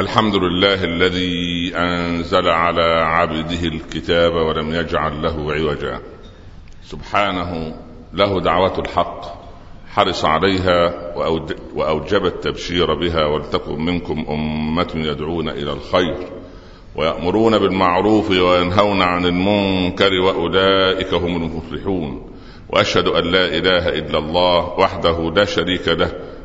الحمد لله الذي أنزل على عبده الكتاب ولم يجعل له عوجا. سبحانه له دعوة الحق حرص عليها وأوجب التبشير بها ولتكن منكم أمة يدعون إلى الخير ويأمرون بالمعروف وينهون عن المنكر وأولئك هم المفلحون. وأشهد أن لا إله إلا الله وحده لا شريك له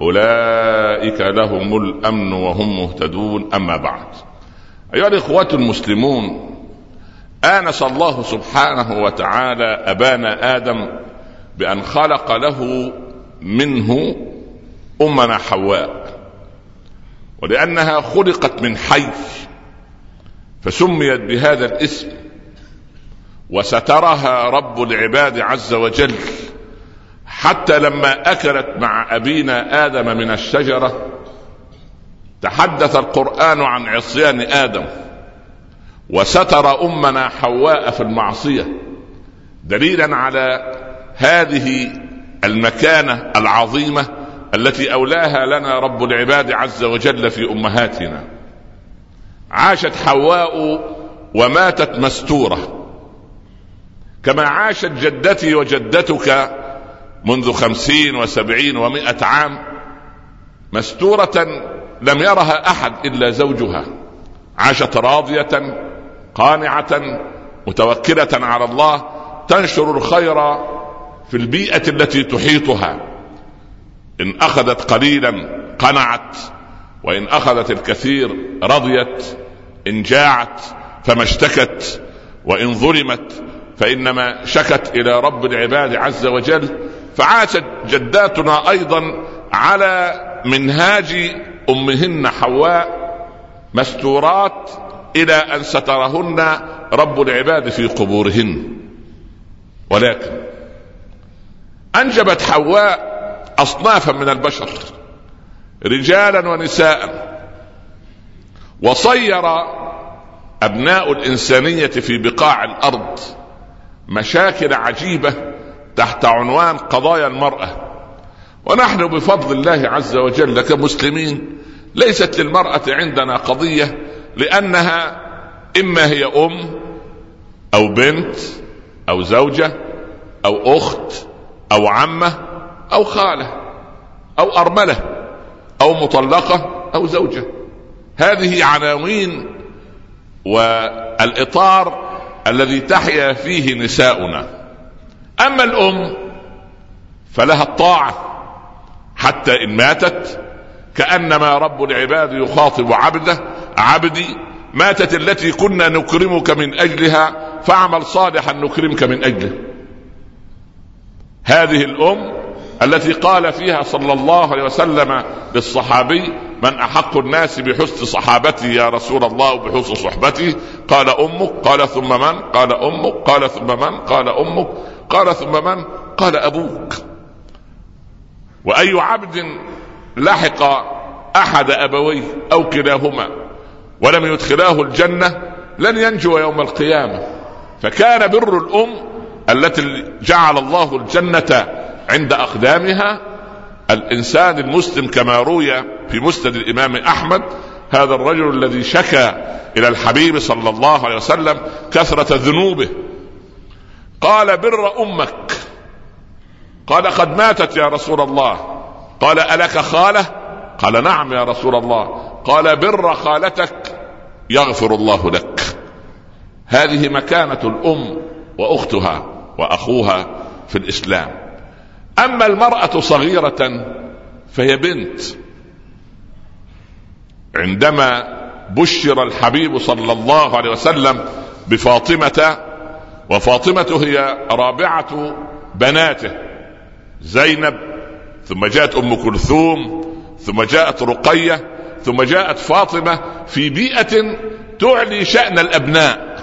أولئك لهم الأمن وهم مهتدون. أما بعد أيها الإخوة المسلمون آنس الله سبحانه وتعالى أبانا آدم بأن خلق له منه أمنا حواء ولأنها خلقت من حي فسميت بهذا الاسم وسترها رب العباد عز وجل. حتى لما أكلت مع أبينا آدم من الشجرة تحدث القرآن عن عصيان آدم وستر أمنا حواء في المعصية دليلا على هذه المكانة العظيمة التي أولاها لنا رب العباد عز وجل في أمهاتنا. عاشت حواء وماتت مستورة. كما عاشت جدتي وجدتك منذ خمسين وسبعين ومائة عام مستورة لم يرها أحد إلا زوجها عاشت راضية قانعة متوكلة على الله تنشر الخير في البيئة التي تحيطها. إن أخذت قليلا قنعت وإن أخذت الكثير رضيت إن جاعت فما اشتكت وإن ظلمت فإنما شكت إلى رب العباد عز وجل فعاشت جداتنا أيضا على منهاج أمهن حواء مستورات إلى أن سترهن رب العباد في قبورهن. ولكن أنجبت حواء أصنافا من البشر رجالا ونساء وصير أبناء الإنسانية في بقاع الأرض مشاكل عجيبة تحت عنوان قضايا المرأة. ونحن بفضل الله عز وجل كمسلمين ليست للمرأة عندنا قضية لأنها إما هي أم أو بنت أو زوجة أو أخت أو عمة أو خالة أو أرملة أو مطلقة أو زوجة. هذه عناوين والإطار الذي تحيا فيه نساؤنا. أما الأم فلها الطاعة حتى إن ماتت كأنما رب العباد يخاطب عبده عبدي ماتت التي كنا نكرمك من أجلها فاعمل صالحا نكرمك من أجله. هذه الأم التي قال فيها صلى الله عليه وسلم للصحابي من أحق الناس بحسن صحابتي يا رسول الله وبحسن صحبتي؟ قال أمك قال ثم من؟ قال أمك قال ثم من؟ قال أمك. قال ثم من؟ قال أبوك. وأي عبد لحق أحد أبويه أو كلاهما ولم يدخلاه الجنة لن ينجو يوم القيامة. فكان بر الأم التي جعل الله الجنة عند أقدامها الإنسان المسلم كما روي في مسند الإمام أحمد هذا الرجل الذي شكى إلى الحبيب صلى الله عليه وسلم كثرة ذنوبه قال بر أمك. قال قد ماتت يا رسول الله. قال ألك خالة؟ قال نعم يا رسول الله. قال بر خالتك يغفر الله لك. هذه مكانة الأم وأختها وأخوها في الإسلام. أما المرأة صغيرة فهي بنت. عندما بشر الحبيب صلى الله عليه وسلم بفاطمة وفاطمة هي رابعة بناته. زينب ثم جاءت أم كلثوم ثم جاءت رقية ثم جاءت فاطمة في بيئة تعلي شأن الأبناء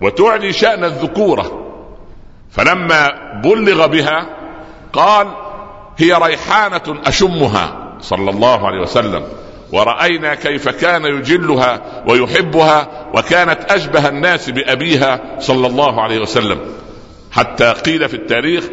وتعلي شأن الذكورة. فلما بلغ بها قال هي ريحانة أشمها صلى الله عليه وسلم. ورأينا كيف كان يجلها ويحبها وكانت أشبه الناس بأبيها صلى الله عليه وسلم حتى قيل في التاريخ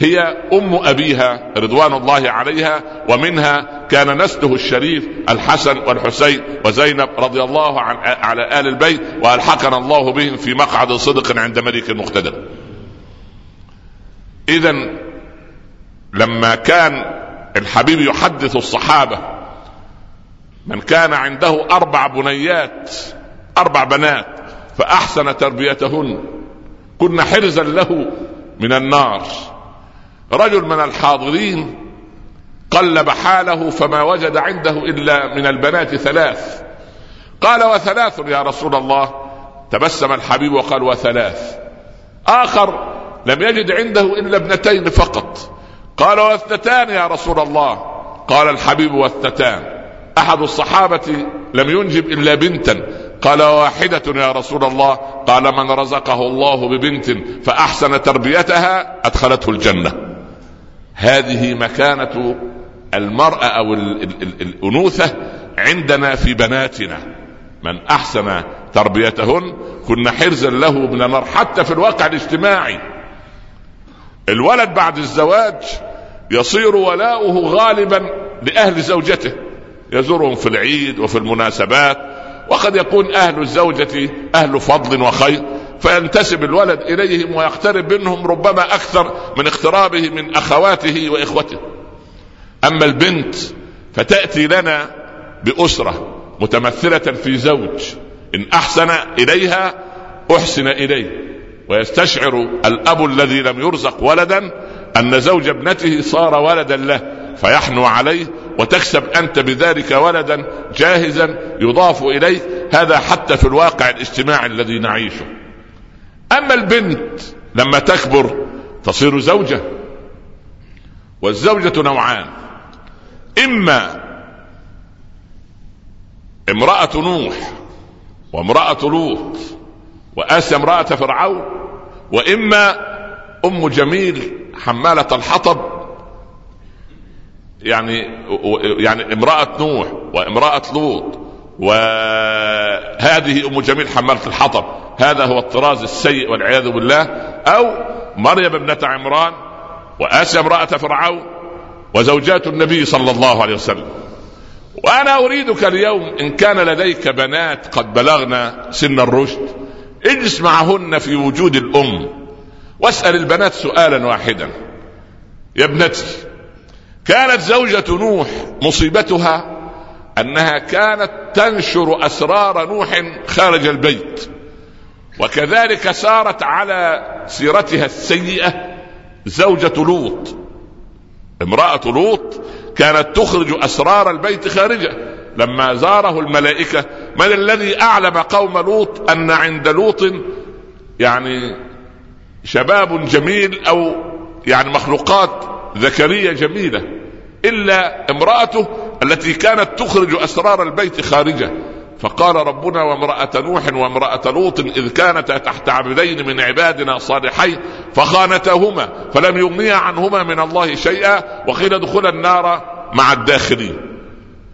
هي أم أبيها رضوان الله عليها ومنها كان نسله الشريف الحسن والحسين وزينب رضي الله عن على آل البيت وألحقنا الله بهم في مقعد صدق عند ملك مقتدر. اذا لما كان الحبيب يحدث الصحابة من كان عنده أربع بنيات أربع بنات فأحسن تربيتهن. كن حرزا له من النار. رجل من الحاضرين قلب حاله فما وجد عنده إلا من البنات ثلاث. قال وثلاث يا رسول الله. تبسم الحبيب وقال وثلاث. آخر لم يجد عنده إلا ابنتين فقط. قال واثنتان يا رسول الله. قال الحبيب واثنتان. أحد الصحابة لم ينجب إلا بنتا. قال واحدة يا رسول الله قال من رزقه الله ببنت فأحسن تربيتها أدخلته الجنة. هذه مكانة المرأة أو الأنوثة عندنا في بناتنا. من أحسن تربيتهن كنا حرزا له من حتى في الواقع الاجتماعي. الولد بعد الزواج يصير ولاؤه غالبا لأهل زوجته. يزورهم في العيد وفي المناسبات وقد يكون أهل الزوجة أهل فضل وخير فينتسب الولد إليهم ويقترب منهم ربما أكثر من اقترابه من أخواته وإخوته. أما البنت فتأتي لنا بأسرة متمثلة في زوج إن أحسن إليها أحسن إليه. ويستشعر الأب الذي لم يرزق ولدا أن زوج ابنته صار ولدا له فيحنو عليه وتكسب أنت بذلك ولدا جاهزا يضاف إليه. هذا حتى في الواقع الاجتماعي الذي نعيشه. أما البنت لما تكبر تصير زوجة والزوجة نوعان. إما امرأة نوح وامرأة لوط وآسيا امرأة فرعون وإما أم جميل حمالة الحطب يعني يعني امرأة نوح وامرأة لوط وهذه أم جميل حماله الحطب هذا هو الطراز السيء والعياذ بالله. أو مريم ابنة عمران وآسيا امرأة فرعون وزوجات النبي صلى الله عليه وسلم. وأنا أريدك اليوم إن كان لديك بنات قد بلغن سن الرشد اجلس معهن في وجود الأم واسأل البنات سؤالا واحدا. يا ابنتي كانت زوجة نوح مصيبتها أنها كانت تنشر أسرار نوح خارج البيت وكذلك سارت على سيرتها السيئة زوجة لوط. امرأة لوط كانت تخرج أسرار البيت خارجة. لما زاره الملائكة من الذي أعلم قوم لوط أن عند لوط يعني شباب جميل أو يعني مخلوقات ذكرية جميلة إلا امرأته التي كانت تخرج أسرار البيت خارجة. فقال ربنا وامرأة نوح وامرأة لوط إذ كانتا تحت عبدين من عبادنا صالحين فخانتهما فلم يغنيا عنهما من الله شيئا وقيل ادخلا النار مع الداخلين.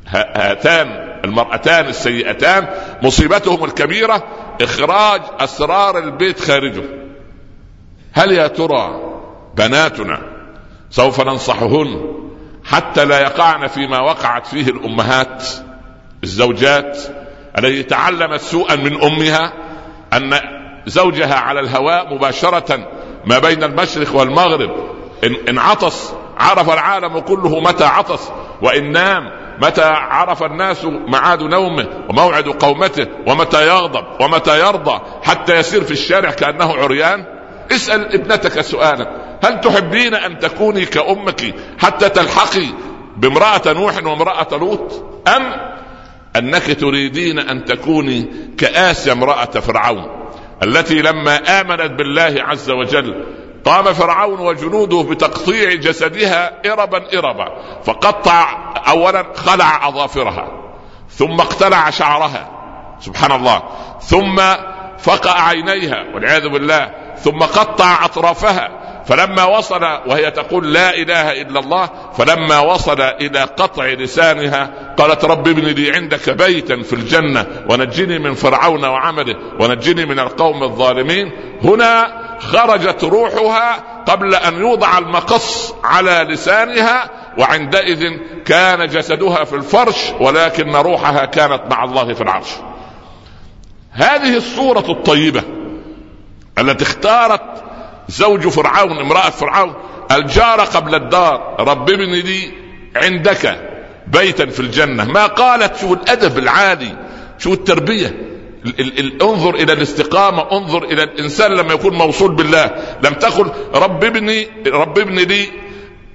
هاتان المرأتان السيئتان مصيبتهم الكبيرة إخراج أسرار البيت خارجه. هل يا ترى بناتنا سوف ننصحهن حتى لا يقعن فيما وقعت فيه الأمهات الزوجات. التي تعلمت سوءا من أمها أن زوجها على الهواء مباشرة ما بين المشرق والمغرب. إن, إن عطس عرف العالم كله متى عطس وإن نام متى عرف الناس معاد نومه وموعد قومته ومتى يغضب ومتى يرضى. حتى يسير في الشارع كأنه عريان. اسأل ابنتك سؤالا. هل تحبين أن تكوني كأمك حتى تلحقي بامرأة نوح وامرأة لوط؟ أم أنك تريدين أن تكوني كآسيا امرأة فرعون؟ التي لما آمنت بالله عز وجل قام فرعون وجنوده بتقطيع جسدها إربا إربا فقطع اولا خلع أظافرها ثم اقتلع شعرها سبحان الله ثم فقع عينيها والعياذ بالله ثم قطع أطرافها فلما وصل وهي تقول لا إله إلا الله فلما وصل إلى قطع لسانها قالت رب ابن لي عندك بيتا في الجنة ونجني من فرعون وعمله ونجني من القوم الظالمين. هنا خرجت روحها قبل أن يوضع المقص على لسانها وعندئذ كان جسدها في الفرش ولكن روحها كانت مع الله في العرش. هذه الصورة الطيبة التي اختارت زوج فرعون امرأة فرعون الجار قبل الدار. رب ابن لي عندك بيتا في الجنة. ما قالت شو الأدب العالي شو التربية؟ ال ال ال انظر إلى الاستقامة انظر إلى الإنسان لما يكون موصول بالله. لم تقل رب ابني رب ابني لي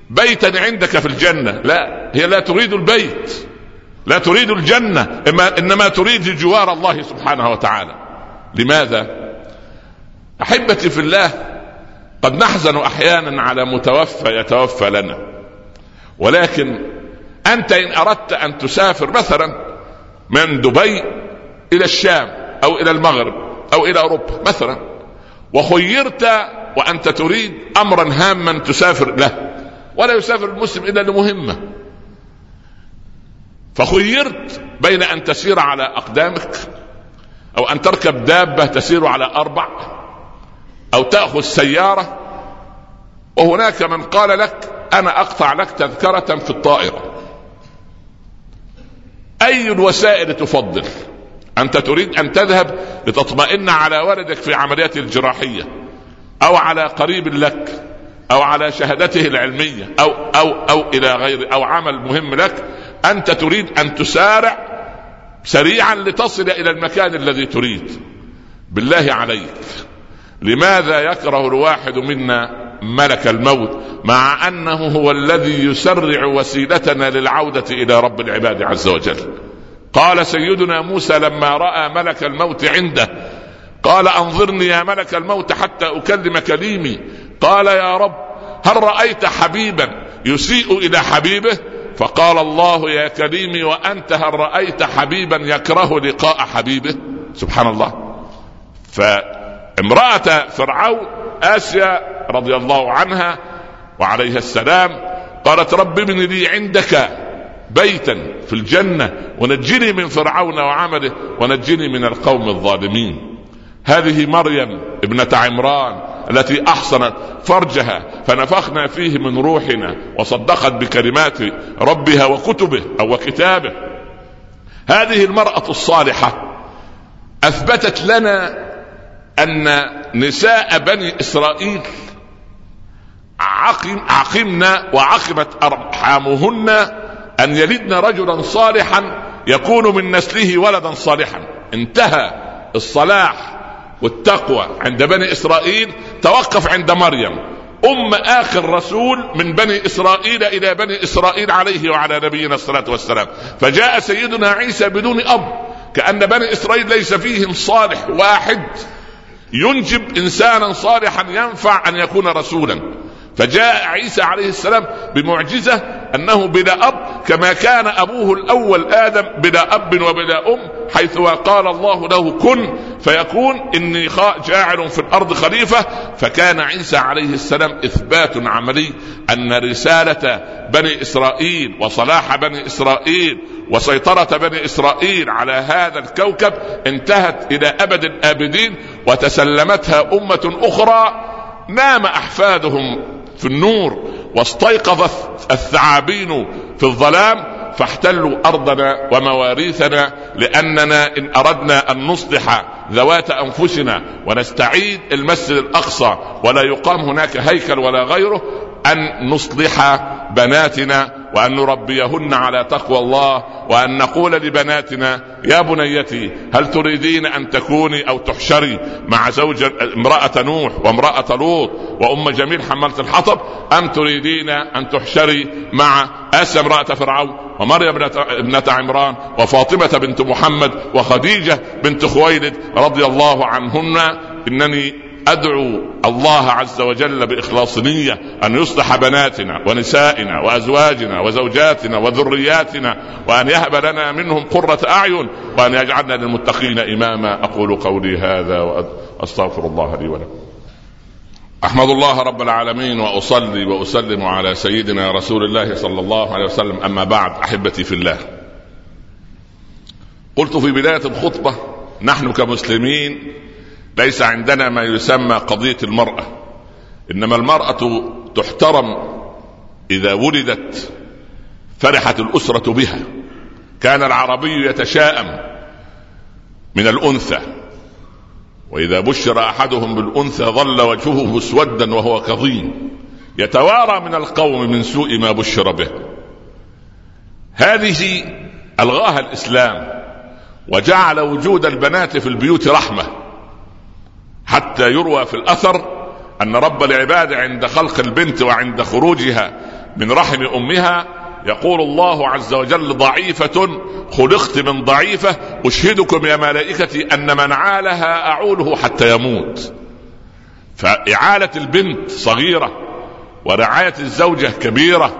بيتا عندك في الجنة. لا هي لا تريد البيت لا تريد الجنة إنما تريد جوار الله سبحانه وتعالى. لماذا؟ أحبتي في الله قد نحزن أحيانا على متوفى يتوفى لنا. ولكن أنت إن أردت أن تسافر مثلا من دبي إلى الشام أو إلى المغرب أو إلى أوروبا مثلا وخيرت وأنت تريد امرا هاما تسافر له ولا يسافر المسلم إلا لمهمة. فخيرت بين أن تسير على أقدامك أو أن تركب دابة تسير على أربع أو تأخذ سيارة وهناك من قال لك أنا أقطع لك تذكرة في الطائرة. أي الوسائل تفضل؟ أنت تريد أن تذهب لتطمئن على ولدك في عملياته الجراحية أو على قريب لك أو على شهادته العلمية أو أو أو إلى غير أو عمل مهم لك. أنت تريد أن تسارع سريعا لتصل إلى المكان الذي تريد. بالله عليك. لماذا يكره الواحد منا ملك الموت مع أنه هو الذي يسرع وسيلتنا للعودة إلى رب العباد عز وجل؟ قال سيدنا موسى لما رأى ملك الموت عنده قال أنظرني يا ملك الموت حتى اكلم كليمي قال يا رب هل رأيت حبيبا يسيء إلى حبيبه؟ فقال الله يا كريمي وأنت هل رأيت حبيبا يكره لقاء حبيبه؟ سبحان الله. فامراه فرعون آسيا رضي الله عنها وعليها السلام قالت رب ابن لي عندك بيتا في الجنة ونجني من فرعون وعمله ونجني من القوم الظالمين. هذه مريم ابنة عمران التي أحصنت فرجها فنفخنا فيه من روحنا وصدقت بكلمات ربها وكتبه أو وكتابه. هذه المرأة الصالحة أثبتت لنا أن نساء بني إسرائيل عقم عقمنا وعقمت أرحامهن أن يلدن رجلا صالحا يكون من نسله ولدا صالحا. انتهى الصلاح والتقوى عند بني إسرائيل. توقف عند مريم. أم آخر رسول من بني إسرائيل إلى بني إسرائيل عليه وعلى نبينا الصلاة والسلام. فجاء سيدنا عيسى بدون أب كأن بني إسرائيل ليس فيهم صالح واحد. ينجب إنسانا صالحا ينفع أن يكون رسولا. فجاء عيسى عليه السلام بمعجزة أنه بلا أب كما كان أبوه الأول آدم بلا أب وبلا أم حيث قال الله له كن فيكون إني جاعل في الأرض خليفة. فكان عيسى عليه السلام إثبات عملي أن رسالة بني إسرائيل وصلاح بني إسرائيل وسيطرة بني إسرائيل على هذا الكوكب انتهت إلى أبد الآبدين. وتسلمتها أمة أخرى نام أحفادهم في النور واستيقظت الثعابين في الظلام فاحتلوا أرضنا ومواريثنا لأننا إن أردنا أن نصلح ذوات أنفسنا ونستعيد المسجد الأقصى. ولا يقام هناك هيكل ولا غيره. أن نصلح بناتنا وأن نربيهن على تقوى الله وأن نقول لبناتنا يا بنيتي هل تريدين أن تكوني أو تحشري مع زوج امرأة نوح وامرأة لوط وأم جميل حمالة الحطب؟ أم تريدين أن تحشري مع آسيا امرأة فرعون ومريم ابنه عمران وفاطمة بنت محمد وخديجة بنت خويلد رضي الله عنهن؟ إنني أدعو الله عز وجل بإخلاص نية أن يصلح بناتنا ونسائنا وأزواجنا وزوجاتنا وذرياتنا وأن يهب لنا منهم قرة أعين وأن يجعلنا للمتقين إماما. أقول قولي هذا واستغفر الله لي ولكم. أحمد الله رب العالمين وأصلي وأسلم على سيدنا رسول الله صلى الله عليه وسلم. أما بعد أحبتي في الله. قلت في بداية الخطبة نحن كمسلمين ليس عندنا ما يسمى قضية المرأة. إنما المرأة تحترم إذا ولدت فرحت الأسرة بها. كان العربي يتشاءم من الأنثى. وإذا بشر أحدهم بالأنثى ظل وجهه مسودا وهو كظيم. يتوارى من القوم من سوء ما بشر به. هذه ألغاها الإسلام وجعل وجود البنات في البيوت رحمة. حتى يروى في الأثر أن رب العباد عند خلق البنت وعند خروجها من رحم أمها يقول الله عز وجل ضعيفة خلقت من ضعيفة أشهدكم يا ملائكتي أن من عالها أعوله حتى يموت. فإعالة البنت صغيرة ورعاية الزوجة كبيرة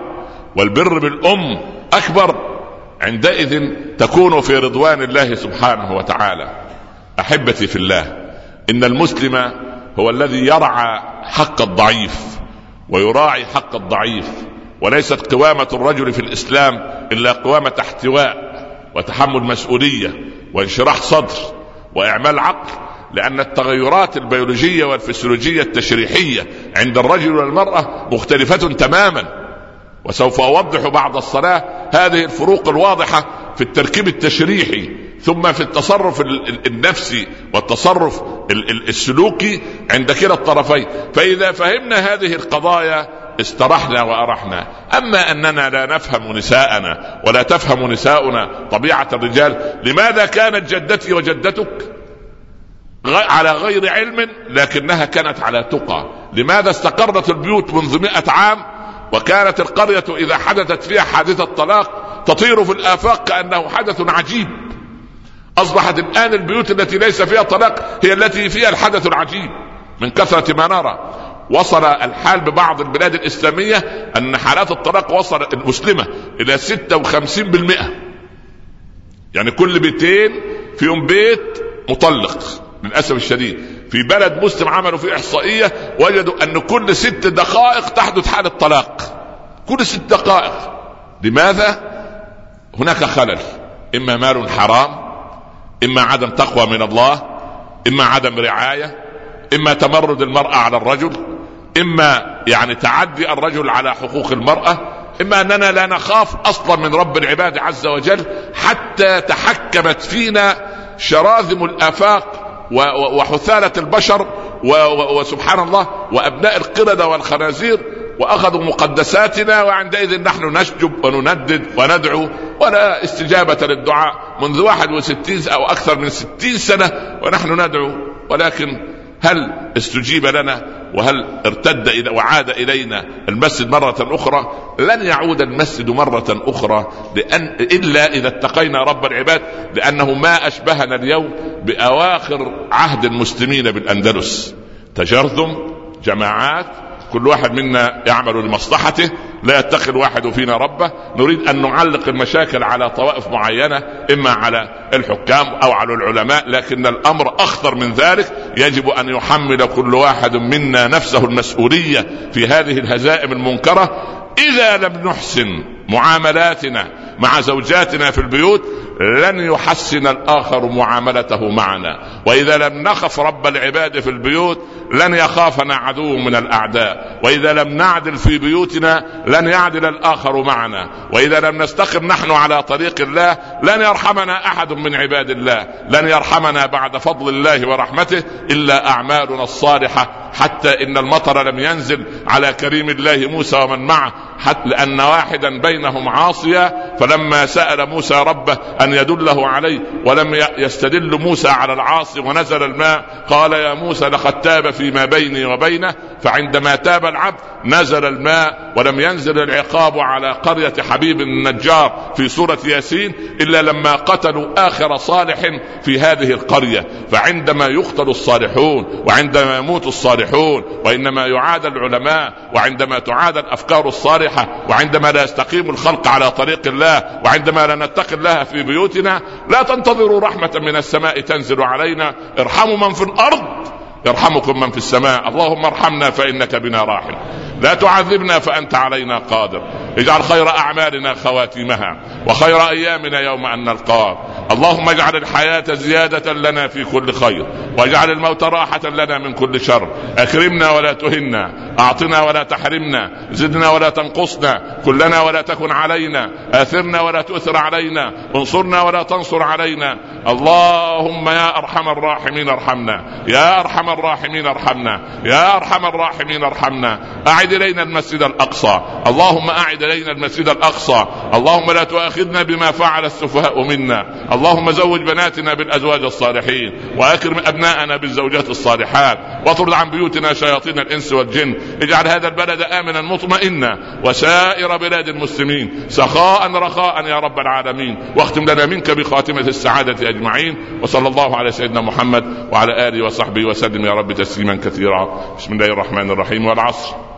والبر بالأم أكبر عندئذ تكون في رضوان الله سبحانه وتعالى. أحبتي في الله إن المسلم هو الذي يرعى حق الضعيف ويراعي حق الضعيف وليست قوامة الرجل في الإسلام إلا قوامة احتواء وتحمل مسؤولية وانشراح صدر وإعمال عقل لأن التغيرات البيولوجية والفسيولوجية التشريحية عند الرجل والمرأة مختلفة تماما. وسوف أوضح بعد الصلاة هذه الفروق الواضحة في التركيب التشريحي ثم في التصرف النفسي والتصرف السلوكي عند كلا الطرفين. فإذا فهمنا هذه القضايا استرحنا وأرحنا. أما أننا لا نفهم نساءنا ولا تفهم نساؤنا طبيعة الرجال لماذا كانت جدتي وجدتك على غير علم لكنها كانت على تقى؟ لماذا استقرت البيوت منذ مئة عام وكانت القرية إذا حدثت فيها حادثة طلاق تطير في الآفاق كأنه حدث عجيب؟ أصبحت الآن البيوت التي ليس فيها طلاق هي التي فيها الحدث العجيب. من كثرة ما نرى وصل الحال ببعض البلاد الإسلامية أن حالات الطلاق وصل المسلمة إلى 56% يعني كل بيتين فيهم بيت مطلق للأسف الشديد. في بلد مسلم عملوا فيه إحصائية وجدوا أن كل ست دقائق تحدث حالة طلاق كل ست دقائق. لماذا؟ هناك خلل إما مال حرام إما عدم تقوى من الله إما عدم رعاية إما تمرد المرأة على الرجل إما يعني تعدي الرجل على حقوق المرأة إما أننا لا نخاف أصلا من رب العباد عز وجل حتى تحكمت فينا شراذم الآفاق وحثالة البشر وسبحان الله وأبناء القردة والخنازير وأخذوا مقدساتنا وعندئذ نحن نشجب ونندد وندعو ولا استجابة للدعاء منذ 61 أو أكثر من 60 سنة ونحن ندعو. ولكن هل استجيب لنا؟ وهل ارتد إلى وعاد إلينا المسجد مرة أخرى؟ لن يعود المسجد مرة أخرى لأن إلا إذا اتقينا رب العباد لأنه ما أشبهنا اليوم بأواخر عهد المسلمين بالأندلس. تجرذم جماعات كل واحد منا يعمل لمصلحته لا يتخذ الواحد فينا ربه. نريد أن نعلق المشاكل على طوائف معينة إما على الحكام أو على العلماء لكن الأمر أخطر من ذلك. يجب أن يحمل كل واحد منا نفسه المسؤولية في هذه الهزائم المنكرة. إذا لم نحسن معاملاتنا مع زوجاتنا في البيوت لن يحسن الآخر معاملته معنا. وإذا لم نخف رب العباد في البيوت لن يخافنا عدو من الأعداء. وإذا لم نعدل في بيوتنا لن يعدل الآخر معنا. وإذا لم نستقم نحن على طريق الله لن يرحمنا أحد من عباد الله. لن يرحمنا بعد فضل الله ورحمته إلا أعمالنا الصالحة حتى إن المطر لم ينزل على كريم الله موسى ومن معه حتى لأن واحدا بينهم عاصية فلما سأل موسى ربه أن يدله عليه ولم يستدل موسى على العاصي ونزل الماء قال يا موسى لقد تاب فيما بيني وبينه فعندما تاب العبد نزل الماء ولم ينزل العقاب على قرية حبيب النجار في سورة ياسين إلا لما قتلوا آخر صالح في هذه القرية. فعندما يقتل الصالحون وعندما يموت الصالحون وإنما يعاد العلماء وعندما تعاد الأفكار الصالحة وعندما لا يستقيم الخلق على طريق الله وعندما لا نتقي الله في بيوتنا لا تنتظروا رحمة من السماء تنزل علينا. ارحموا من في الأرض يرحمكم من في السماء. اللهم ارحمنا فإنك بنا راحم. لا تعذبنا فأنت علينا قادر. اجعل خير أعمالنا خواتيمها وخير أيامنا يوم أن نلقاك اللهم اجعل الحياة زيادة لنا في كل خير. واجعل الموت راحة لنا من كل شر. أكرمنا ولا تهنا. أعطنا ولا تحرمنا. زدنا ولا تنقصنا. كلنا ولا تكن علينا. آثرنا ولا تؤثر علينا. انصرنا ولا تنصر علينا. اللهم يا أرحم الراحمين ارحمنا. يا أرحم الراحمين ارحمنا. يا أرحم الراحمين ارحمنا. أعد إلينا المسجد الأقصى. اللهم أعد إلينا المسجد الأقصى. اللهم لا تؤاخذنا بما فعل السفهاء منا. اللهم زوج بناتنا بالأزواج الصالحين. وأكرم أبناءنا بالزوجات الصالحات واطرد عن بيوتنا شياطين الإنس والجن اجعل هذا البلد آمنا مطمئنا وسائر بلاد المسلمين سخاء رخاء يا رب العالمين واختم لنا منك بخاتمة السعادة أجمعين وصلى الله على سيدنا محمد وعلى آله وصحبه وسلم يا رب تسليما كثيرا. بسم الله الرحمن الرحيم والعصر.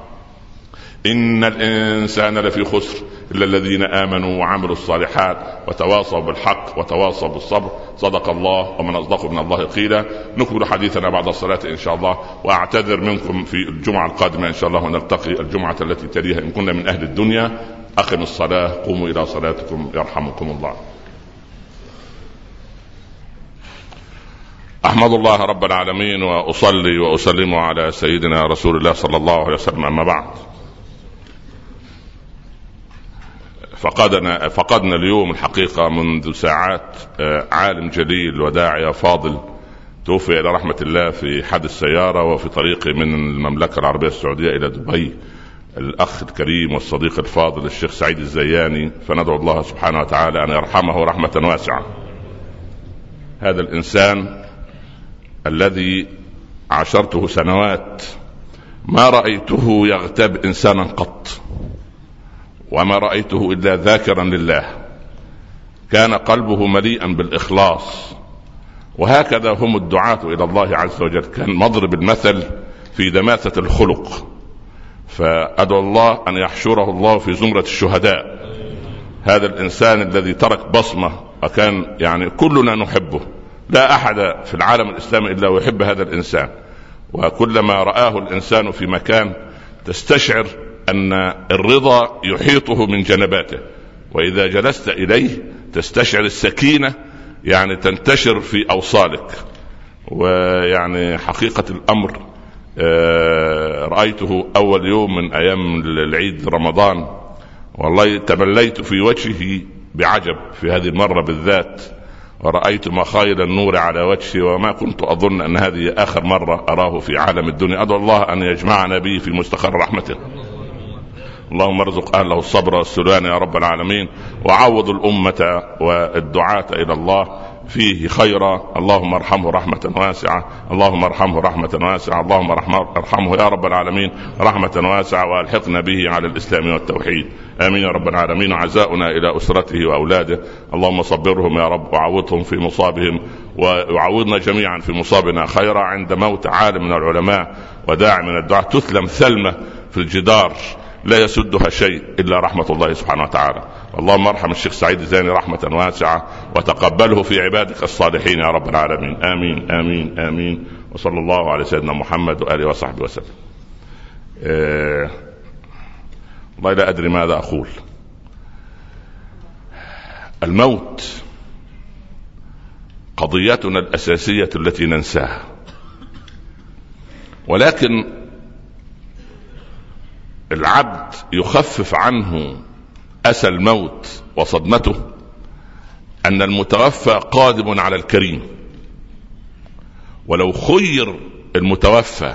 ان الانسان لفي خسر الا الذين امنوا وعملوا الصالحات وتواصوا بالحق وتواصوا بالصبر. صدق الله ومن اصدق من الله قيلا. نكمل حديثنا بعد الصلاة إن شاء الله وأعتذر منكم في الجمعة القادمة إن شاء الله ونلتقي الجمعة التي تليها إن كنا من أهل الدنيا. أقم الصلاة قوموا إلى صلاتكم يرحمكم الله. أحمد الله رب العالمين وأصلي وأسلم على سيدنا رسول الله صلى الله عليه وسلم أما بعد. فقدنا فقدنا اليوم الحقيقة منذ ساعات آه، عالم جليل وداعية فاضل توفي إلى رحمة الله في حادث سياره وفي طريقه من المملكة العربية السعودية إلى دبي الأخ الكريم والصديق الفاضل الشيخ سعيد الزياني فندعو الله سبحانه وتعالى أن يرحمه رحمة واسعة. هذا الإنسان الذي عاشرته سنوات ما رأيته يغتاب إنسانا قط وما رأيته إلا ذاكرا لله. كان قلبه مليئا بالإخلاص. وهكذا هم الدعاة إلى الله عز وجل. كان مضرب المثل في دماثة الخلق. فأدعو الله أن يحشره الله في زمرة الشهداء. هذا الإنسان الذي ترك بصمة وكان يعني كلنا نحبه. لا أحد في العالم الإسلامي إلا ويحب هذا الإنسان. وكلما رآه الإنسان في مكان تستشعر أن الرضا يحيطه من جنباته وإذا جلست إليه تستشعر السكينة يعني تنتشر في أوصالك. ويعني حقيقة الأمر آه، رأيته أول يوم من أيام العيد رمضان والله تمليت في وجهه بعجب في هذه المرة بالذات. ورأيت مخايل النور على وجهي وما كنت أظن أن هذه آخر مرة أراه في عالم الدنيا. أدعو الله أن يجمعنا به في مستقر رحمته. اللهم ارزق أهله الصبر والسلوان يا رب العالمين وعوض الأمة والدعاة إلى الله فيه خيرا. اللهم ارحمه رحمة واسعة اللهم ارحمه رحمة واسعة اللهم ارحمه يا رب العالمين رحمة واسعة وألحقنا به على الإسلام والتوحيد. آمين يا رب العالمين. عزاؤنا إلى أسرته وأولاده. اللهم صبرهم يا رب وعوضهم في مصابهم وعوضنا جميعا في مصابنا خيرا عند موت عالم من العلماء وداعي من الدعاء تثلم ثلمه في الجدار. لا يسدها شيء إلا رحمة الله سبحانه وتعالى. اللهم ارحم الشيخ سعيد الزاني رحمة واسعة وتقبله في عبادك الصالحين يا رب العالمين. آمين آمين آمين. وصلى الله على سيدنا محمد وآله وصحبه وسلم. آه والله لا أدري ماذا أقول. الموت قضيتنا الأساسية التي ننساها. ولكن العبد يخفف عنه أسى الموت وصدمته أن المتوفى قادم على الكريم. ولو خير المتوفى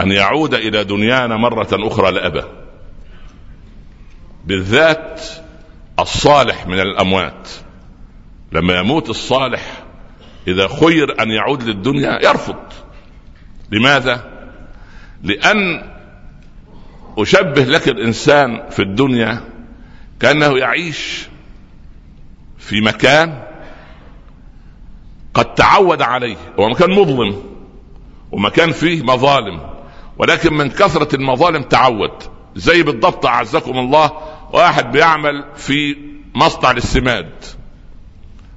أن يعود إلى دنيانا مرة أخرى لأبى. بالذات الصالح من الأموات. لما يموت الصالح إذا خير أن يعود للدنيا يرفض. لماذا؟ لأن أشبه لك الإنسان في الدنيا كأنه يعيش في مكان قد تعود عليه هو مكان مظلم ومكان فيه مظالم ولكن من كثرة المظالم تعود. زي بالضبط أعزكم الله واحد بيعمل في مصنع للسماد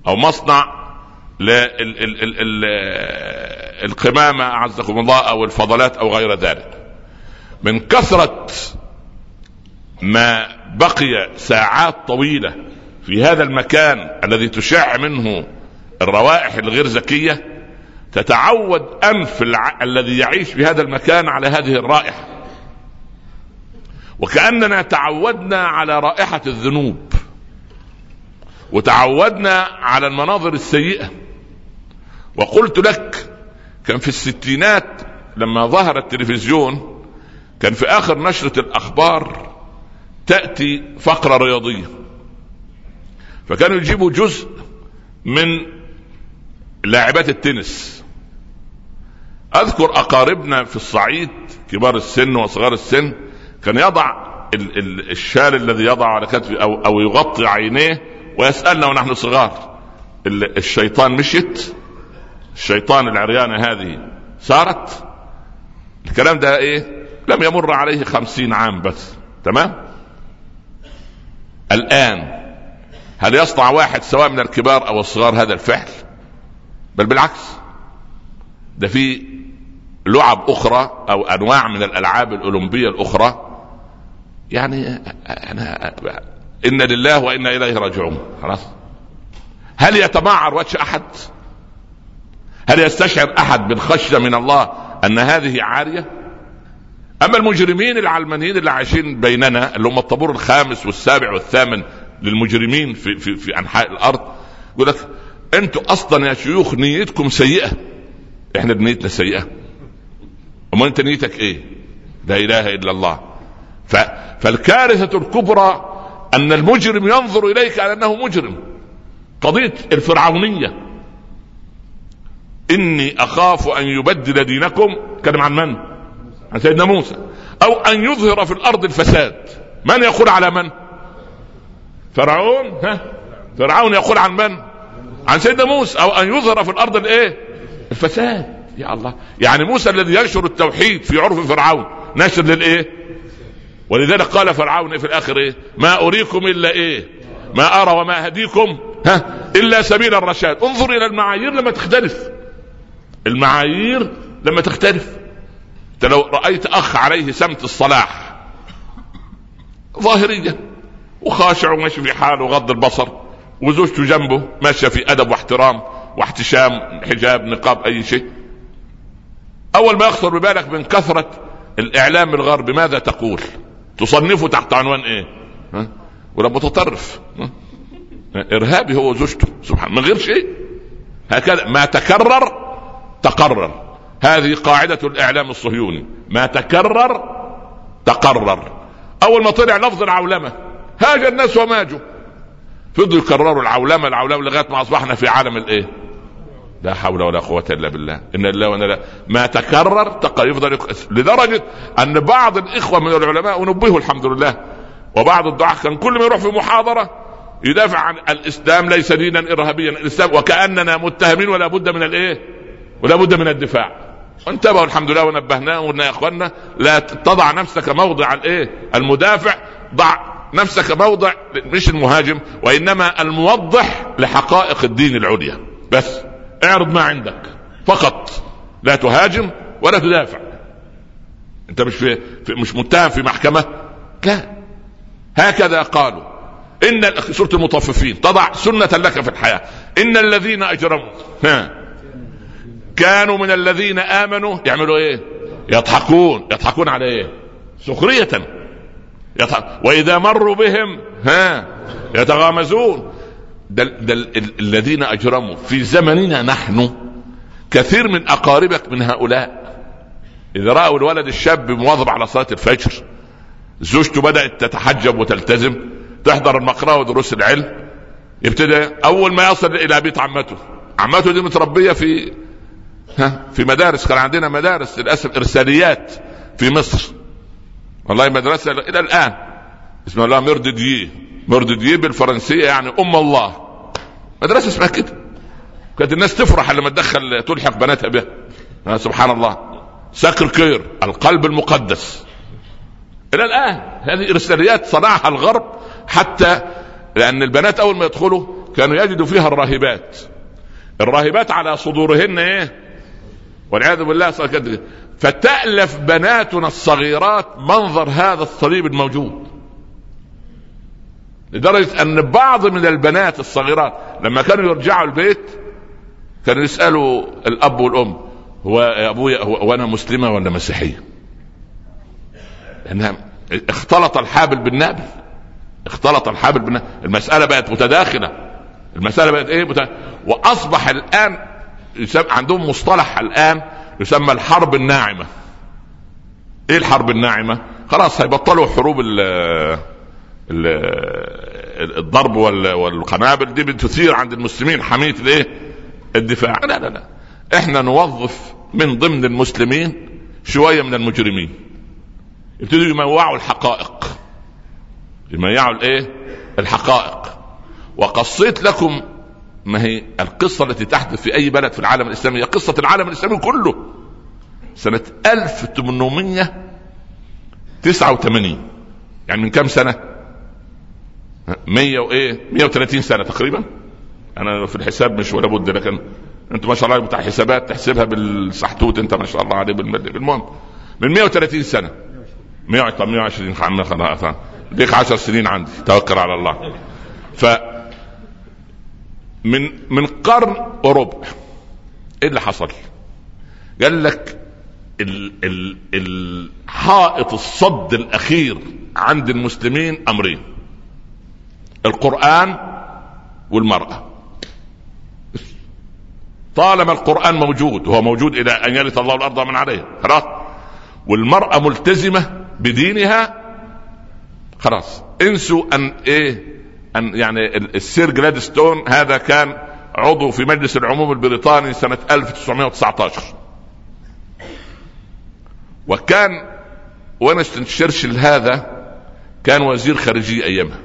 أو مصنع للقمامة أعزكم الله أو الفضلات أو غير ذلك. من كثرة ما بقي ساعات طويلة في هذا المكان الذي تشع منه الروائح الغير زكية تتعود أنف الع... الذي يعيش في هذا المكان على هذه الرائحة. وكأننا تعودنا على رائحة الذنوب وتعودنا على المناظر السيئة. وقلت لك كان في الستينات لما ظهر التلفزيون كان في آخر نشرة الأخبار تأتي فقرة رياضية. فكانوا يجيبوا جزء من لاعبات التنس. أذكر أقاربنا في الصعيد كبار السن وصغار السن كان يضع ال- ال- الشال الذي يضع على كتفه أو أو يغطي عينيه ويسألنا ونحن صغار ال- الشيطان مشيت؟ الشيطان العريانة هذه صارت الكلام ده إيه؟ لم يمر عليه خمسين عام بس. تمام؟ الآن هل يصنع واحد سواء من الكبار أو الصغار هذا الفعل؟ بل بالعكس. ده في لعب أخرى أو أنواع من الألعاب الأولمبية الأخرى. يعني أنا إنا لله وإنا إليه راجعون. خلاص؟ هل يتمعر وجه أحد؟ هل يستشعر أحد بالخشية من الله أن هذه عارية؟ أما المجرمين العلمانيين اللي عايشين بيننا اللي هم الطابور الخامس والسابع والثامن للمجرمين في في في أنحاء الأرض يقول لك أنتوا أصلا يا شيوخ نيتكم سيئة. إحنا بنيتنا سيئة. أمال أنت نيتك إيه؟ لا إله إلا الله. ف... فالكارثة الكبرى أن المجرم ينظر إليك على أنه مجرم. قضية الفرعونية. إني أخاف أن يبدل دينكم. كلم عن من؟ عن سيدنا موسى. أو أن يظهر في الأرض الفساد. من يقول على من؟ فرعون ها؟ فرعون يقول عن من؟ عن سيدنا موسى. أو أن يظهر في الأرض الإيه؟ الفساد. يا الله. يعني موسى الذي ينشر التوحيد في عرف فرعون. نشر للإيه؟ ولذلك قال فرعون في الآخر إيه؟ ما أريكم إلا إيه؟ ما أرى وما أهديكم ها؟ إلا سبيل الرشاد. انظر إلى المعايير لما تختلف. المعايير لما تختلف. انت لو رأيت أخ عليه سمت الصلاح. ظاهريا وخاشع وماشي في حاله وغض البصر. وزوجته جنبه ماشية في أدب واحترام واحتشام حجاب نقاب أي شيء. أول ما يخطر ببالك من كثرة الإعلام الغربي ماذا تقول؟ تصنفه تحت عنوان إيه؟ ها؟ ولا متطرف؟ ها؟ إرهابي هو وزوجته سبحان من غير شيء. هكذا ما تكرر تقرر. هذه قاعدة الإعلام الصهيوني. ما تكرر تقرر. أول ما طلع لفظ العولمة هاج الناس وماجوا فضلوا يكرروا العولمة العولمة لغاية ما أصبحنا في عالم الإيه؟ لا حول ولا قوة إلا بالله. إن الله وإنا لا ما تكرر تقرر يفضل. لدرجة أن بعض الإخوة من العلماء ونبهوا الحمد لله. وبعض الدعاة كان كل ما يروح في محاضرة يدافع عن الإسلام ليس دينا إرهابيا. الإسلام وكأننا متهمين ولا بد من الإيه؟ ولا بد من الدفاع. وانتبهوا الحمد لله ونبهناهم وقلنا يا اخوانا لا تضع نفسك موضع الايه؟ المدافع ضع نفسك موضع مش المهاجم وإنما الموضح لحقائق الدين العليا. بس اعرض ما عندك. فقط لا تهاجم ولا تدافع. انت مش في مش متهم في محكمة؟ لا. هكذا قالوا. إن سورة المطففين تضع سنة لك في الحياة. إن الذين أجرموا ها كانوا من الذين آمنوا يعملوا إيه؟ يضحكون. يضحكون على إيه؟ سخرية. يضحك وإذا مروا بهم ها يتغامزون. ده, ده الذين أجرموا في زمننا نحن كثير من أقاربك من هؤلاء. إذا رأوا الولد الشاب مواظب على صلاة الفجر زوجته بدأت تتحجب وتلتزم تحضر المقرأة ودروس العلم يبتدي أول ما يصل إلى بيت عمته. عمته دي متربية في ها؟ في مدارس كان عندنا مدارس للأسف إرساليات في مصر. والله مدرسة إلى الآن. اسمها La Mère de Dieu Mère de Dieu بالفرنسية يعني أم الله. مدرسة اسمها كده. كانت الناس تفرح لما تدخل تلحق بناتها بها. سبحان الله. Sacré-Cœur القلب المقدس. إلى الآن هذه إرساليات صنعها الغرب حتى لأن البنات أول ما يدخلوا كانوا يجدوا فيها الراهبات. الراهبات على صدورهن إيه؟ والعياذ بالله فتألف بناتنا الصغيرات منظر هذا الصليب الموجود. لدرجة أن بعض من البنات الصغيرات لما كانوا يرجعوا البيت كانوا يسألوا الأب والأم هو يا أبويا هو أنا مسلمة ولا مسيحية؟ لأنها اختلط الحابل بالنابل اختلط الحابل بالنابل المسألة بقت متداخلة. المسألة بقت إيه؟ متداخلة. وأصبح الآن عندهم مصطلح الآن يسمى الحرب الناعمة. إيه الحرب الناعمة؟ خلاص هيبطلوا حروب ال ال الضرب والقنابل دي بتثير عند المسلمين. حمية الايه الدفاع. لا لا لا. إحنا نوظف من ضمن المسلمين شوية من المجرمين. يبتدوا يموعوا الحقائق. يميعوا الإيه؟ الحقائق. وقصيت لكم ما هي القصة التي تحدث في أي بلد في العالم الإسلامي؟ هي قصة العالم الإسلامي كله. سنة 1889 يعني من كم سنة؟ 100 وإيه؟ 130 سنة تقريبا. أنا في الحساب مش ولا بد لكن أنت ما شاء الله بتاع حسابات تحسبها بالسحتوت أنت ما شاء الله عليه بالمهم. من 130 سنة. 120 خلاص ليك 10 سنين عندي. توكل على الله. ف من من قرن وربع. إيه اللي حصل؟ قال لك ال ال الحائط الصد الأخير عند المسلمين أمرين. القرآن والمرأة. طالما القرآن موجود وهو موجود إلى أن يرث الله الأرض من عليها خلاص. والمرأة ملتزمة بدينها. خلاص. انسوا أن إيه؟ أن يعني السير جلادستون هذا كان عضو في مجلس العموم البريطاني سنة 1919 وكان وينستون تشرشل هذا كان وزير خارجية أيامها.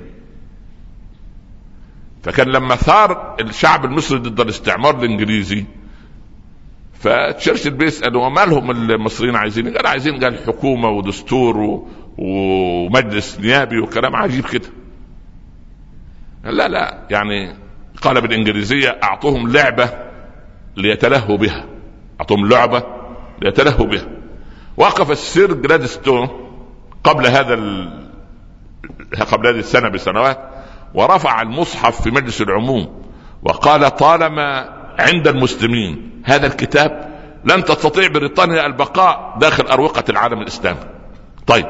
فكان لما ثار الشعب المصري ضد الاستعمار الإنجليزي فتشرشل بيسأل وما لهم المصريين عايزين؟ قال عايزين قال حكومة ودستور ومجلس نيابي وكلام عجيب كده. لا لا يعني قال بالإنجليزية أعطوهم لعبة ليتلهوا بها أعطوهم لعبة ليتلهوا بها وقف السير جلادستون قبل هذا ال... قبل هذه السنة بسنوات ورفع المصحف في مجلس العموم وقال طالما عند المسلمين هذا الكتاب لن تستطيع بريطانيا البقاء داخل أروقة العالم الإسلامي. طيب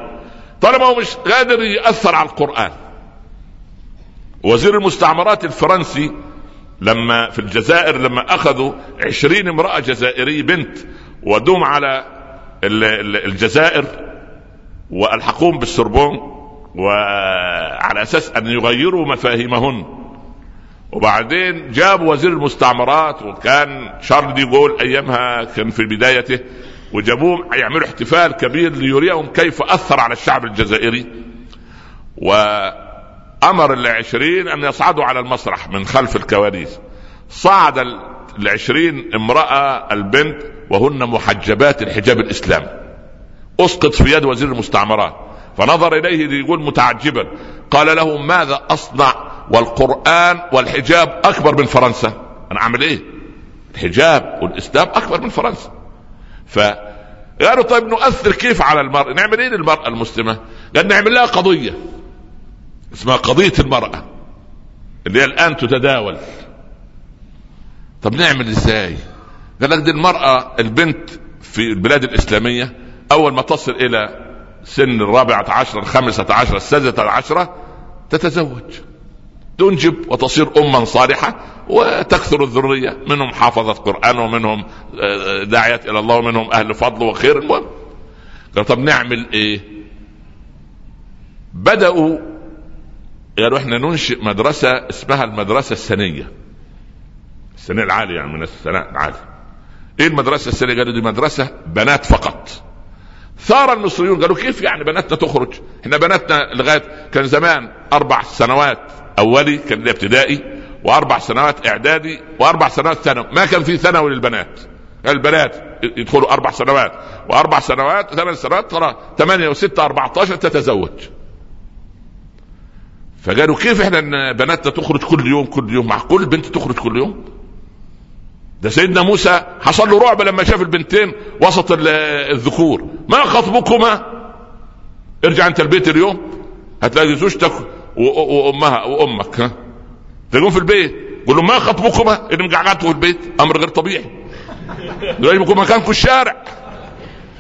طالما هو مش قادر يأثر على القرآن وزير المستعمرات الفرنسي لما في الجزائر لما أخذوا عشرين امرأة جزائري بنت ودوم على الجزائر والحقوهم بالسربون وعلى أساس أن يغيروا مفاهيمهن. وبعدين جابوا وزير المستعمرات وكان شارل دي جول أيامها كان في بدايته وجابوهم يعملوا احتفال كبير ليريهم كيف أثر على الشعب الجزائري. و أمر العشرين أن يصعدوا على المسرح من خلف الكواليس. صعد العشرين امرأة البنت وهن محجبات الحجاب الاسلامي أسقط في يد وزير المستعمرات. فنظر إليه يقول متعجبا قال له ماذا أصنع والقرآن والحجاب أكبر من فرنسا؟ أنا أعمل إيه؟ الحجاب والإسلام أكبر من فرنسا. فقالوا طيب نؤثر كيف على المرأة نعمل إيه للمرأة المسلمة؟ قال نعمل لها قضية. اسمها قضية المرأة اللي هي الآن تتداول. طب نعمل إزاي؟ قال لك دي المرأة البنت في البلاد الإسلامية أول ما تصل إلى سن الرابعة عشر الخامسة عشر السادسة عشرة تتزوج. تنجب وتصير أما صالحة وتكثر الذرية منهم حافظة قرآن ومنهم آه، داعية إلى الله ومنهم أهل فضل وخير. المهم قال طب نعمل إيه؟ بدأوا قالوا إحنا ننشئ مدرسة اسمها المدرسة السنيه السنيه العالية يعني من الثناء العالي إيه المدرسة السنيه قالوا دي مدرسة بنات فقط. ثار المصريون قالوا كيف يعني بناتنا تخرج؟ إحنا بناتنا لغاية كان زمان أربع سنوات أولي كان ابتدائي وأربع سنوات إعدادي وأربع سنوات ثانوي. ما كان في ثانوي للبنات. البنات يدخلوا أربع سنوات وأربع سنوات ثمان سنوات ترى ثمانية وستة 14 تتزوج. فقالوا كيف إحنا بناتنا تخرج كل يوم كل يوم؟ معقول بنت تخرج كل يوم؟ ده سيدنا موسى حصل له رعب لما شاف البنتين وسط الذكور. ما خطبكما؟ ارجع أنت البيت اليوم هتلاقي زوجتك وامها وأمك ها؟ تلاقيهم في البيت قول ما خطبكما؟ اللي مقعدتوا في البيت أمر غير طبيعي. دلوقتي مكانكم الشارع.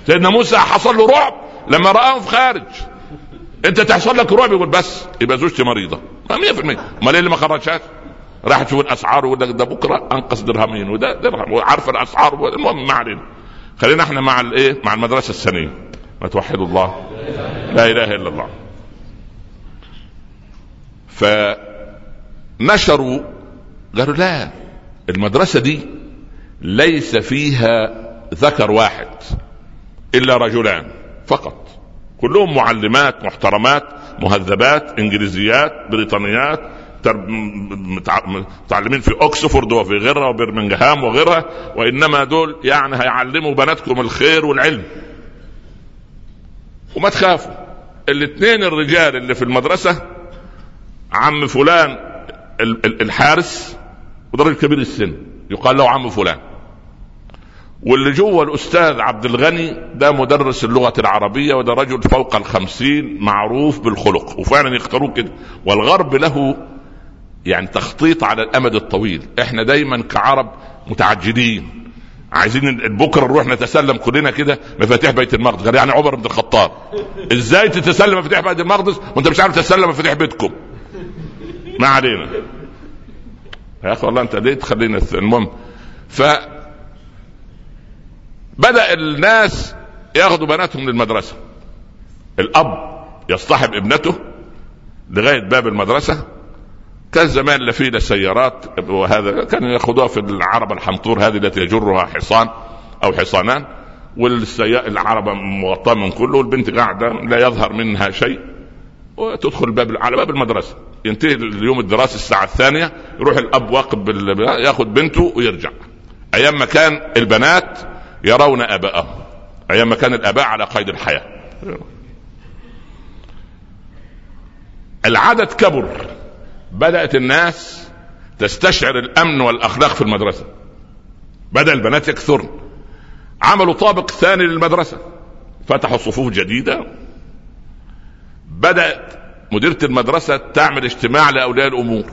سيدنا موسى حصل له رعب لما راهم في خارج. انت تحصل لك رعب يقول بس يبقى زوجتي مريضة. 100% أمال إيه اللي ما خرجهاش؟ راح تشوف الأسعار ويقول لك ده بكرة أنقص درهمين وده درهم وعارف الأسعار المهم ما علينا. خلينا إحنا مع الايه مع المدرسة السنيه ما توحدوا الله. لا إله إلا الله. فنشروا قالوا لا المدرسة دي ليس فيها ذكر واحد إلا رجلان فقط. كلهم معلمات محترمات مهذبات إنجليزيات بريطانيات متعلمين في أوكسفورد وفي غيرها وبرمنجهام وغيرها وإنما دول يعني هيعلموا بناتكم الخير والعلم. وما تخافوا الاثنين الرجال اللي في المدرسة عم فلان الحارس وده كبير السن يقال له عم فلان. واللي جوه الأستاذ عبد الغني ده مدرس اللغة العربية وده رجل فوق الخمسين معروف بالخلق وفعلا يختاروه كده. والغرب له يعني تخطيط على الأمد الطويل. إحنا دايما كعرب متعجلين عايزين بكرة نروح نتسلم كلنا كده مفاتيح بيت المقدس. غير يعني عمر بن الخطاب. إزاي تتسلم مفاتيح بيت المقدس وأنت مش عارف تتسلم مفاتيح بيتكم؟ ما علينا. يا أخي والله أنت ليه تخلينا المهم. ف بدأ الناس ياخذوا بناتهم للمدرسة. الأب يصطحب ابنته لغاية باب المدرسة. كان زمان لا في لا سيارات وهذا كانوا ياخذوها في العربه الحنطور هذه التي يجرها حصان أو حصانان. والسيارة العربة مغطاة من كله والبنت قاعدة لا يظهر منها شيء. وتدخل باب على باب المدرسة. ينتهي اليوم الدراسي الساعة الثانية يروح الأب واقف ياخذ بنته ويرجع. أيام ما كان البنات يرون أباءهم. أيام كان الأباء على قيد الحياة. العدد كبر. بدأت الناس تستشعر الأمن والأخلاق في المدرسة. بدأ البنات يكثرن. عملوا طابق ثاني للمدرسة. فتحوا صفوف جديدة. بدأت مديرة المدرسة تعمل اجتماع لأولياء الأمور.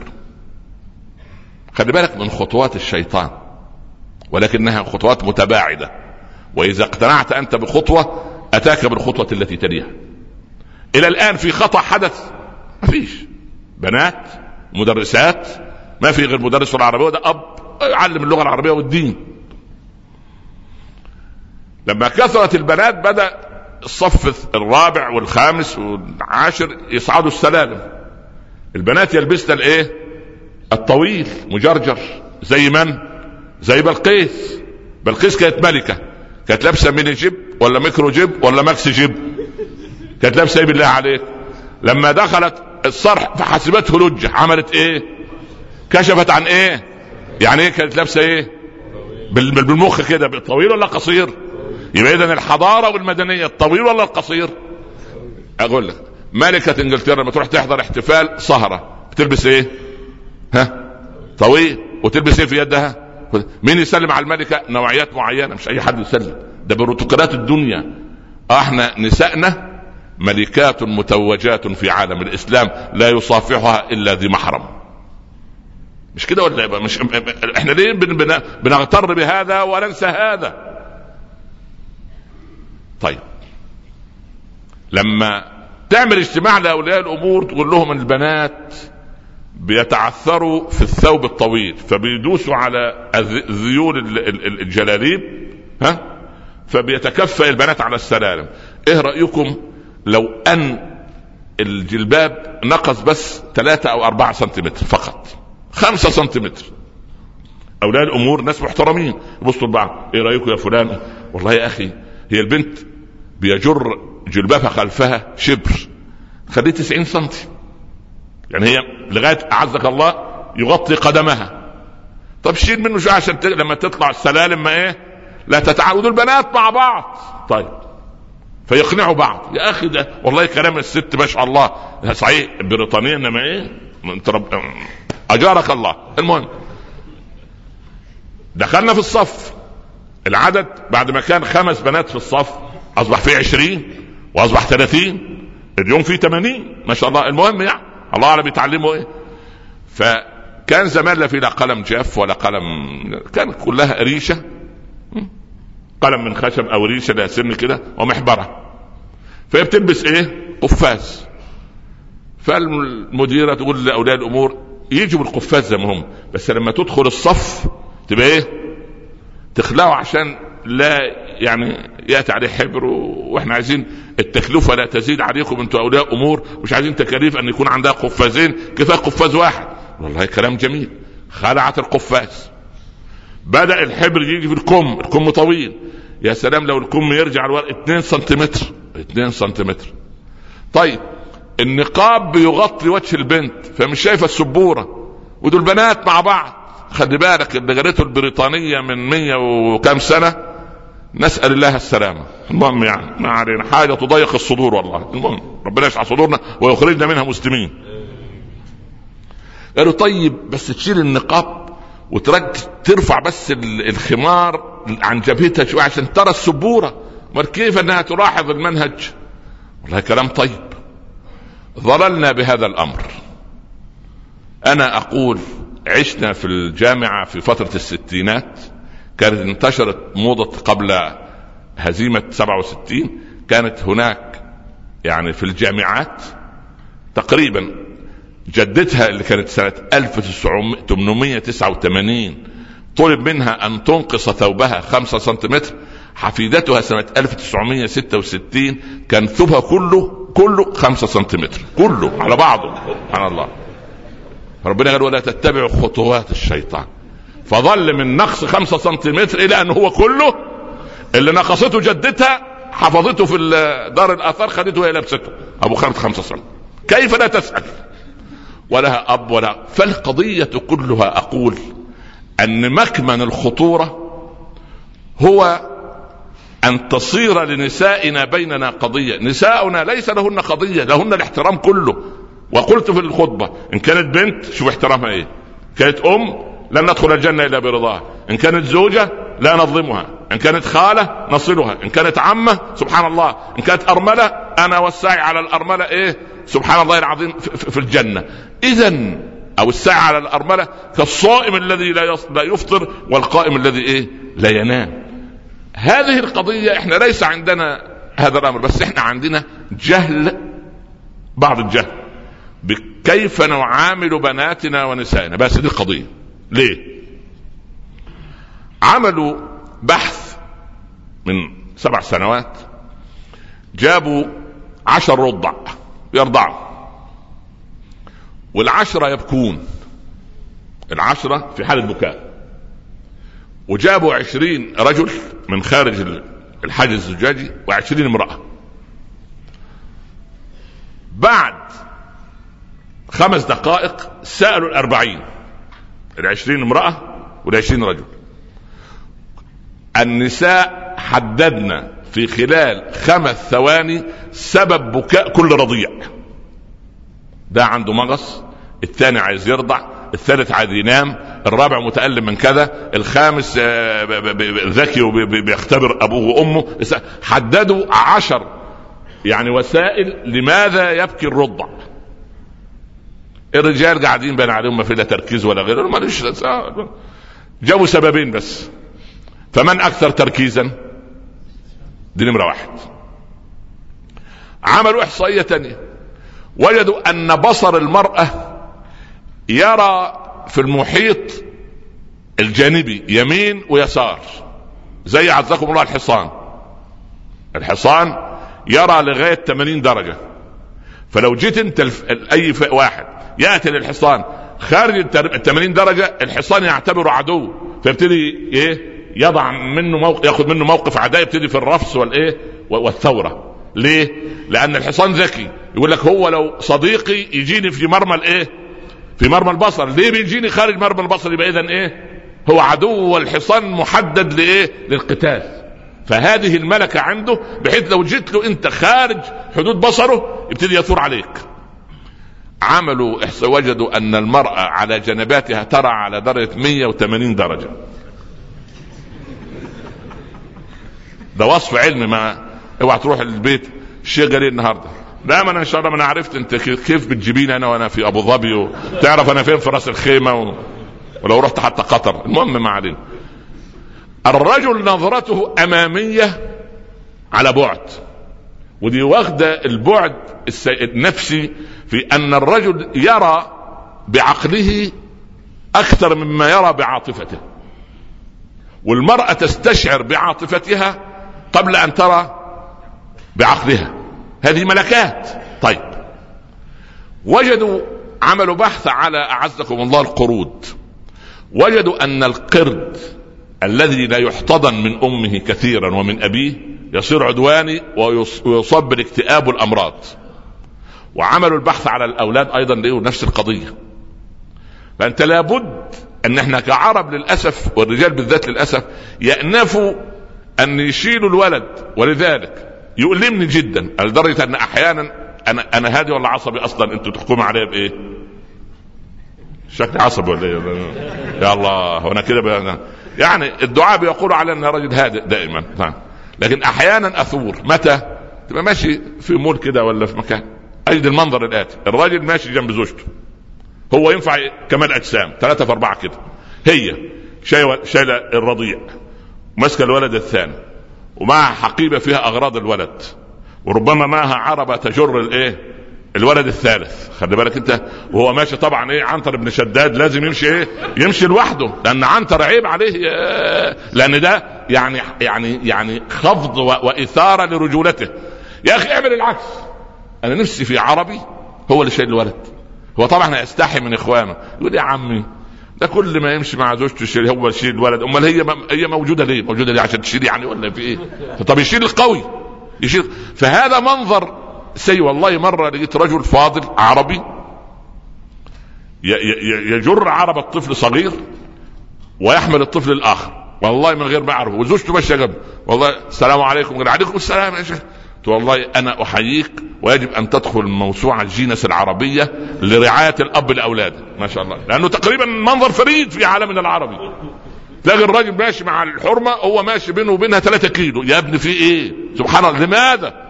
خلي بالك من خطوات الشيطان ولكنها خطوات متباعدة. وإذا اقتنعت أنت بخطوة أتاك بالخطوة التي تليها. إلى الآن في خطأ حدث. ما فيش بنات مدرسات ما في غير مدرس العربية وده أب يعلم اللغة العربية والدين. لما كثرت البنات بدأ الصف الرابع والخامس والعاشر يصعدوا السلالم. البنات يلبسن الإيه؟ الطويل مجرجر. زي من؟ زي بلقيس. بلقيس كانت ملكة. كانت لابسة ميني جيب ولا ميكرو جيب ولا ماكسي جيب. كانت لابسة إيه بالله عليك؟ لما دخلت الصرح فحسبته لجة. عملت إيه؟ كشفت عن إيه؟ يعني إيه كانت لابسة إيه؟ بالمخ كده. طويل ولا قصير؟ يبقى اذا الحضارة والمدنية الطويل ولا القصير أقول لك ملكة إنجلترا لما تروح تحضر احتفال سهرة بتلبس إيه؟ ها؟ طويل وتلبس إيه في يدها؟ مين يسلم على الملكة؟ نوعيات معينة مش أي حد يسلم. ده بروتوكولات الدنيا. أحنا نسائنا ملكات متوجات في عالم الإسلام لا يصافحها إلا ذي محرم. مش كده ولا مش إحنا ليه بن... بنغتر بهذا وننسى هذا؟ طيب. لما تعمل اجتماع لاولياء الأمور تقول لهم البنات بيتعثروا في الثوب الطويل فبيدوسوا على ذيول الجلاليب ها؟ فبيتكفى البنات على السلالم. إيه رأيكم لو أن الجلباب نقص بس ثلاثة أو أربعة سنتيمتر فقط؟ خمسة سنتيمتر. أولياء الأمور ناس محترمين. يبصوا لبعض إيه رأيكم يا فلان؟ والله يا أخي هي البنت بيجر جلبابها خلفها شبر. خليه 90 سنتي. يعني هي لغاية أعزك الله يغطي قدمها. طب شيل منه شوية عشان لما تطلع السلالم ما إيه لا تتعودوا البنات مع بعض. طيب فيقنعوا بعض. يا أخي ده والله كلام الست ما شاء الله. صحيح بريطانيا إنما إيه؟ رب أجارك الله. المهم دخلنا في الصف. العدد بعد ما كان خمس بنات في الصف أصبح فيه عشرين وأصبح ثلاثين اليوم فيه ثمانين. ما شاء الله. المهم يعني الله أعلم بيتعلموا إيه؟ فكان زمان لا في لا قلم جاف ولا قلم كان كلها ريشة. قلم من خشب أو ريشة لها سن كده ومحبرة. فهي بتلبس إيه؟ قفاز. فالمديرة تقول لأولياء الأمور يجوا بالقفاز زي ما هم. بس لما تدخل الصف تبقى إيه؟ تخلعه عشان لا يعني يأتي عليه حبر وإحنا عايزين التكلفة لا تزيد. عليكم أنتم أولياء أمور مش عايزين تكاليف أن يكون عندها قفازين. كفايه قفاز واحد؟ والله كلام جميل. خلعت القفاز. بدأ الحبر يجي في الكم. الكم طويل. يا سلام لو الكم يرجع الورق 2 سنتيمتر. 2 سنتيمتر. طيب النقاب بيغطي وجه البنت فمش شايفة السبورة. ودول بنات مع بعض. خلي بالك اللي جريته البريطانية من مية وكام سنة نسأل الله السلامة. المهم يعني ما علينا. حاجة تضيق الصدور والله. المهم ربنا يشعل صدورنا ويخرجنا منها مسلمين. قالوا طيب بس تشيل النقاب وتركز ترفع بس الخمار عن جبهتها شوية عشان ترى السبورة. امال كيف إنها تلاحظ المنهج؟ والله كلام طيب. ظللنا بهذا الأمر. أنا أقول عشنا في الجامعة في فترة الستينات. كانت انتشرت موضة قبل هزيمة 67 كانت هناك يعني في الجامعات تقريبا جدتها اللي كانت سنة 1889 طلب منها أن تنقص ثوبها 5 سنتيمتر حفيدتها سنة 1966 كان ثوبها كله كله 5 سنتيمتر كله على بعضه سبحان الله. ربنا قال ولا تتبعوا خطوات الشيطان. فظل من نقص 5 سنتيمتر إلى أن هو كله اللي نقصته جدتها حفظته في دار الآثار خدته وهي لابسته. أبو خالد 5 سم كيف لا تسأل؟ ولها أب ولا فالقضية كلها أقول أن مكمن الخطورة هو أن تصير لنسائنا بيننا قضية. نساؤنا ليس لهن قضية لهن الاحترام كله. وقلت في الخطبة إن كانت بنت شوف احترامها إيه. كانت أم لن ندخل الجنة إلا برضاها إن كانت زوجة لا نظلمها. إن كانت خالة نصلها. إن كانت عمة سبحان الله. إن كانت أرملة أنا والسعي على الأرملة إيه؟ سبحان الله العظيم في الجنة. اذا أو السعي على الأرملة كالصائم الذي لا لا يفطر والقائم الذي إيه؟ لا ينام. هذه القضية إحنا ليس عندنا هذا الأمر بس إحنا عندنا جهل بعض الجهل بكيف نعامل بناتنا ونسائنا. بس دي القضية. ليه؟ عملوا بحث من سبع سنوات جابوا عشر رضع يرضعوا والعشرة يبكون. العشرة في حالة بكاء وجابوا عشرين رجل من خارج الحاجز الزجاجي وعشرين امرأة. بعد خمس دقائق سألوا الأربعين. العشرين امرأة والعشرين رجل. النساء حددنا في خلال خمس ثواني سبب بكاء كل رضيع. ده عنده مغص الثاني عايز يرضع الثالث عايز ينام الرابع متألم من كذا الخامس آه، ذكي وبيختبر أبوه وأمه. حددوا عشر يعني وسائل لماذا يبكي الرضع. الرجال قاعدين بين عليهم ما في لا تركيز ولا غيره ماليش جابوا سببين بس. فمن أكثر تركيزا؟ دي نمره واحد. عملوا إحصائية تانية. وجدوا أن بصر المرأة يرى في المحيط الجانبي يمين ويسار زي عزكم الله الحصان. الحصان يرى لغاية 80 درجة. فلو جيت أنت. أي واحد يأتي للحصان. خارج ال 80 درجة الحصان يعتبره عدو. فيبتدي إيه؟ يضع منه موقف ياخذ منه موقف عداء يبتدي في الرفس والايه والثورة. ليه؟ لأن الحصان ذكي. يقول لك هو لو صديقي يجيني في مرمى الإيه؟ في مرمى البصر. ليه بيجيني خارج مرمى البصر؟ يبقى اذا إيه؟ هو عدو والحصان محدد لإيه؟ للقتال. فهذه الملكة عنده بحيث لو جيت له أنت خارج حدود بصره يبتدي يثور عليك. عملوا وجدوا أن المرأة على جنباتها ترى على درجة 180 درجة. ده وصف علمي ما اوعى تروح البيت الشيخ قال النهارده. لا ما أنا إن شاء الله ما أنا عرفت أنت كيف بتجيبيني أنا وأنا في أبو ظبي وتعرف أنا فين في رأس الخيمة و... ولو رحت حتى قطر. المهم ما علينا. الرجل نظرته أمامية على بعد. ودي واخدة البعد النفسي في أن الرجل يرى بعقله أكثر مما يرى بعاطفته. والمرأة تستشعر بعاطفتها قبل أن ترى بعقلها. هذه ملكات. طيب. وجدوا عملوا بحث على أعزكم الله القرود. وجدوا أن القرد الذي لا يحتضن من أمه كثيرا ومن أبيه يصير عدواني ويصاب بالاكتئاب والأمراض. وعملوا البحث على الأولاد أيضا له نفس القضية. فأنت لابد أن إحنا كعرب للأسف والرجال بالذات للأسف يأنفوا أن يشيلوا الولد. ولذلك يؤلمني جدا لدرجة أن أحيانا أنا أنا هادي ولا عصبي أصلا؟ أنتوا تحكموا عليا بإيه؟ شكلي عصبي ولا إيه؟ يا الله وأنا كده يعني الدعاء بيقولوا على إن رجل هادئ دائما. لكن أحيانا أثور. متى؟ تبقى ماشي في مول كده ولا في مكان. أجد المنظر الآتي. الراجل ماشي جنب زوجته. هو ينفع كمال أجسام. ثلاثة في أربعة كده. هي شايلة الرضيع. ماسكة الولد الثاني. ومعها حقيبة فيها أغراض الولد. وربما معها عربة تجر الإيه؟ الولد الثالث. خلي بالك انت. وهو ماشي طبعا إيه عنتر بن شداد لازم يمشي إيه يمشي لوحده. لأن عنتر عيب عليه لأن ده يعني يعني يعني خفض وإثارة لرجولته. يا أخي اعمل العكس. أنا نفسي في عربي هو اللي شايل الولد. هو طبعا هيستحي من إخوانه. يقول يا عمي ده كل ما يمشي مع زوجته يشيل هو يشيل الولد. أمال هي هي موجودة ليه؟ موجودة ليه عشان تشيل يعني ولا في إيه؟ طب يشيل القوي. يشيل. فهذا منظر سي والله مرة لقيت رجل فاضل عربي يجر عرب الطفل صغير ويحمل الطفل الآخر. والله من غير ما أعرفه. وزوجته ماشيه جنبه والله السلام عليكم. عليكم السلام يا شيخ. والله أنا أحييك ويجب أن تدخل موسوعة الجينس العربية لرعاية الأب لأولاده. ما شاء الله. لأنه تقريبا منظر فريد في عالمنا العربي. تلاقي الراجل ماشي مع الحرمة هو ماشي بينه وبينها 3 كيلو. يا ابني في إيه؟ سبحان الله. لماذا؟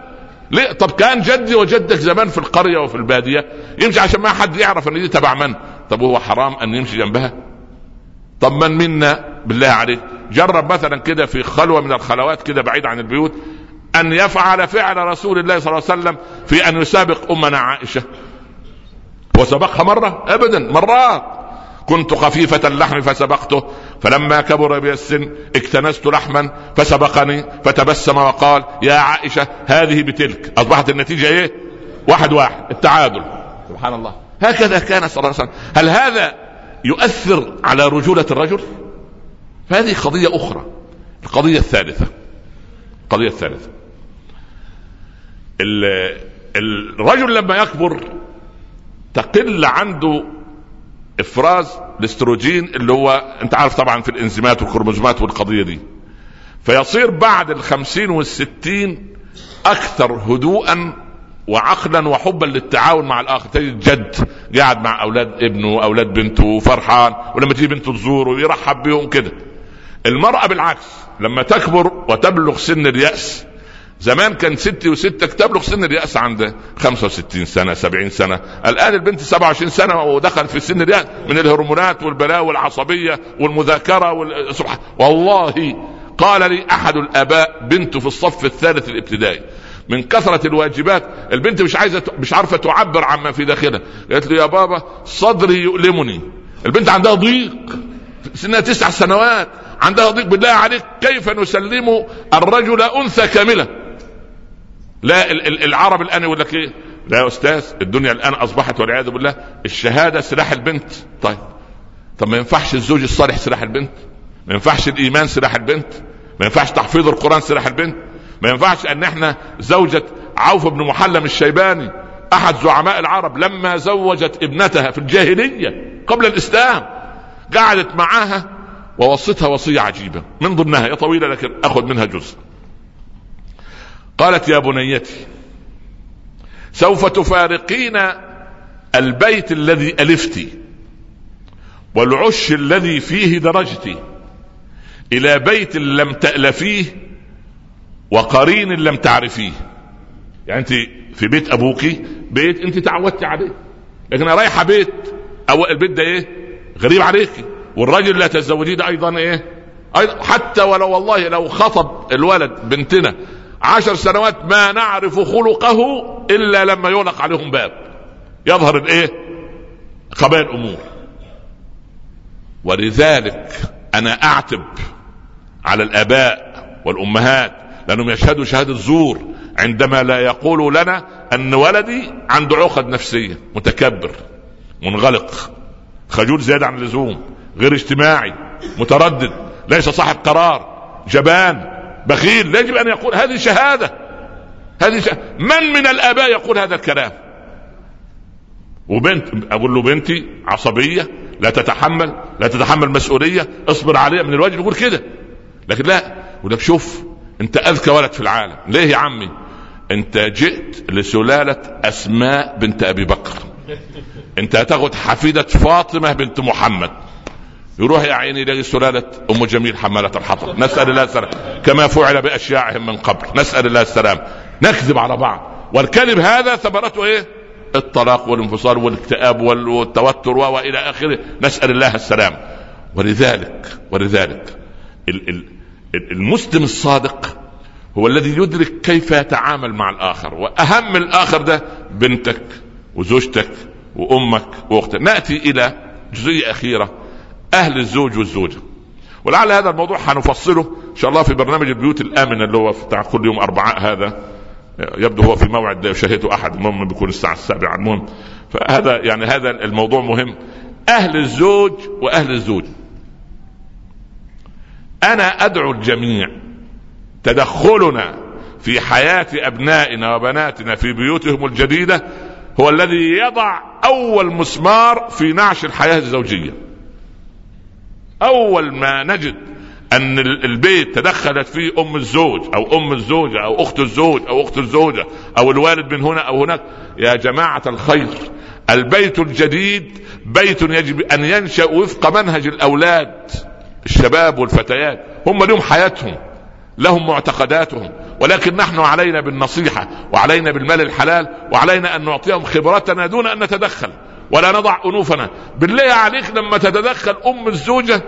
ليه؟ طب كان جدي وجدك زمان في القرية وفي البادية يمشي عشان ما حد يعرف ان دي تبع من؟ طب هو حرام ان يمشي جنبها؟ طب من منا؟ بالله عليك. جرب مثلا كده في خلوة من الخلوات كده بعيد عن البيوت أن يفعل فعل رسول الله صلى الله عليه وسلم في أن يسابق أمنا عائشة. وسبقها مرة؟ ابدا مرات. كنت خفيفة اللحم فسبقته. فلما كبر بي السن اكتنست لحما فسبقني فتبسم وقال يا عائشة هذه بتلك. أصبحت النتيجة إيه؟ واحد واحد التعادل. سبحان الله. هكذا كان صلى الله عليه وسلم. هل هذا يؤثر على رجولة الرجل؟ فهذه قضية أخرى القضية الثالثة. القضية الثالثة. الرجل لما يكبر تقل عنده إفراز الاستروجين اللي هو أنت عارف طبعا في الإنزيمات والكروموزومات والقضية دي. فيصير بعد الخمسين والستين أكثر هدوءا وعقلا وحبا للتعاون مع الآخر. تجد جد قاعد مع أولاد ابنه واولاد بنته فرحان ولما تيجي بنته تزوره يرحب بهم كده. المرأة بالعكس لما تكبر وتبلغ سن اليأس زمان كان ستي وستك تبلغ سن اليأس عند 65 سنة 70 سنة. الآن البنت 27 سنة ودخل في سن اليأس من الهرمونات والبلاء والعصبية والمذاكرة وال... سبحان والله قال لي أحد الآباء بنته في الصف الثالث الابتدائي من كثرة الواجبات البنت مش عايزة مش عارفة تعبر عما في داخلها. قالت له يا بابا صدري يؤلمني. البنت عندها ضيق سنها تسع سنوات عندها ضيق بالله عليك كيف نسلم الرجل أنثى كاملة؟ لا العرب الآن يقول لك إيه؟ لا يا أستاذ الدنيا الآن أصبحت والعياذ بالله الشهادة سلاح البنت. طيب طب ما ينفعش الزوج الصالح سلاح البنت؟ ما ينفعش الإيمان سلاح البنت؟ ما ينفعش تحفيظ القرآن سلاح البنت؟ ما ينفعش أن إحنا زوجة عوف بن محلم الشيباني أحد زعماء العرب لما زوجت ابنتها في الجاهلية قبل الإسلام قعدت معاها ووصتها وصية عجيبة. من ضمنها هي طويلة لكن أخذ منها جزء. قالت يا بنيتي سوف تفارقين البيت الذي ألفت والعش الذي فيه درجت إلى بيت لم تألفيه وقرين لم تعرفيه. يعني أنت في بيت أبوك بيت أنت تعودت عليه لكن رايحة بيت أو البيت ده إيه؟ غريب عليك. والراجل اللي هتتزوجيه ده أيضا حتى ولو والله لو خطب الولد بنتنا عشر سنوات ما نعرف خلقه إلا لما يغلق عليهم باب. يظهر الإيه؟ قبائل الأمور ولذلك أنا أعتب على الآباء والأمهات لأنهم يشهدوا شهادة زور عندما لا يقولوا لنا أن ولدي عنده عقد نفسية متكبر منغلق خجول زيادة عن اللزوم غير اجتماعي متردد ليس صاحب قرار جبان. بخيل يجب أن يقول هذه شهادة. هذه شهادة. من من الآباء يقول هذا الكلام؟ وبنت أقول له بنتي عصبية لا تتحمل لا تتحمل مسؤولية اصبر عليها من الواجب يقول كده. لكن لا وده شوف أنت أذكى ولد في العالم. ليه يا عمي؟ أنت جئت لسلالة أسماء بنت أبي بكر. أنت هتاخد حفيدة فاطمة بنت محمد. يروح يا عيني يلاقي سلالة أم جميل حمالة الحطب. نسأل الله السلام. كما فعل بأشياعهم من قبل. نسأل الله السلام. نكذب على بعض. والكذب هذا ثمرته إيه؟ الطلاق والانفصال والاكتئاب والتوتر وإلى آخره. نسأل الله السلام. ولذلك ولذلك المسلم الصادق هو الذي يدرك كيف يتعامل مع الآخر. وأهم الآخر ده بنتك وزوجتك وأمك وأختك. نأتي إلى جزئية أخيرة. أهل الزوج والزوجة. ولعل هذا الموضوع حنفصله إن شاء الله في برنامج البيوت الآمنة اللي هو بتاع كل يوم أربعاء هذا. يبدو هو في موعد شهيته أحد المهم بيكون الساعة السابعة. المهم فهذا يعني هذا الموضوع مهم. أهل الزوج وأهل الزوج. أنا أدعو الجميع تدخلنا في حياة أبنائنا وبناتنا في بيوتهم الجديدة هو الذي يضع أول مسمار في نعش الحياة الزوجية. أول ما نجد أن البيت تدخلت فيه أم الزوج أو أم الزوجة أو أخت الزوج أو أخت الزوجة أو الوالد من هنا أو هناك يا جماعة الخير البيت الجديد بيت يجب أن ينشأ وفق منهج الأولاد الشباب والفتيات هم لهم حياتهم لهم معتقداتهم ولكن نحن علينا بالنصيحة وعلينا بالمال الحلال وعلينا أن نعطيهم خبرتنا دون أن نتدخل. ولا نضع أنوفنا. بالله عليك لما تتدخل أم الزوجة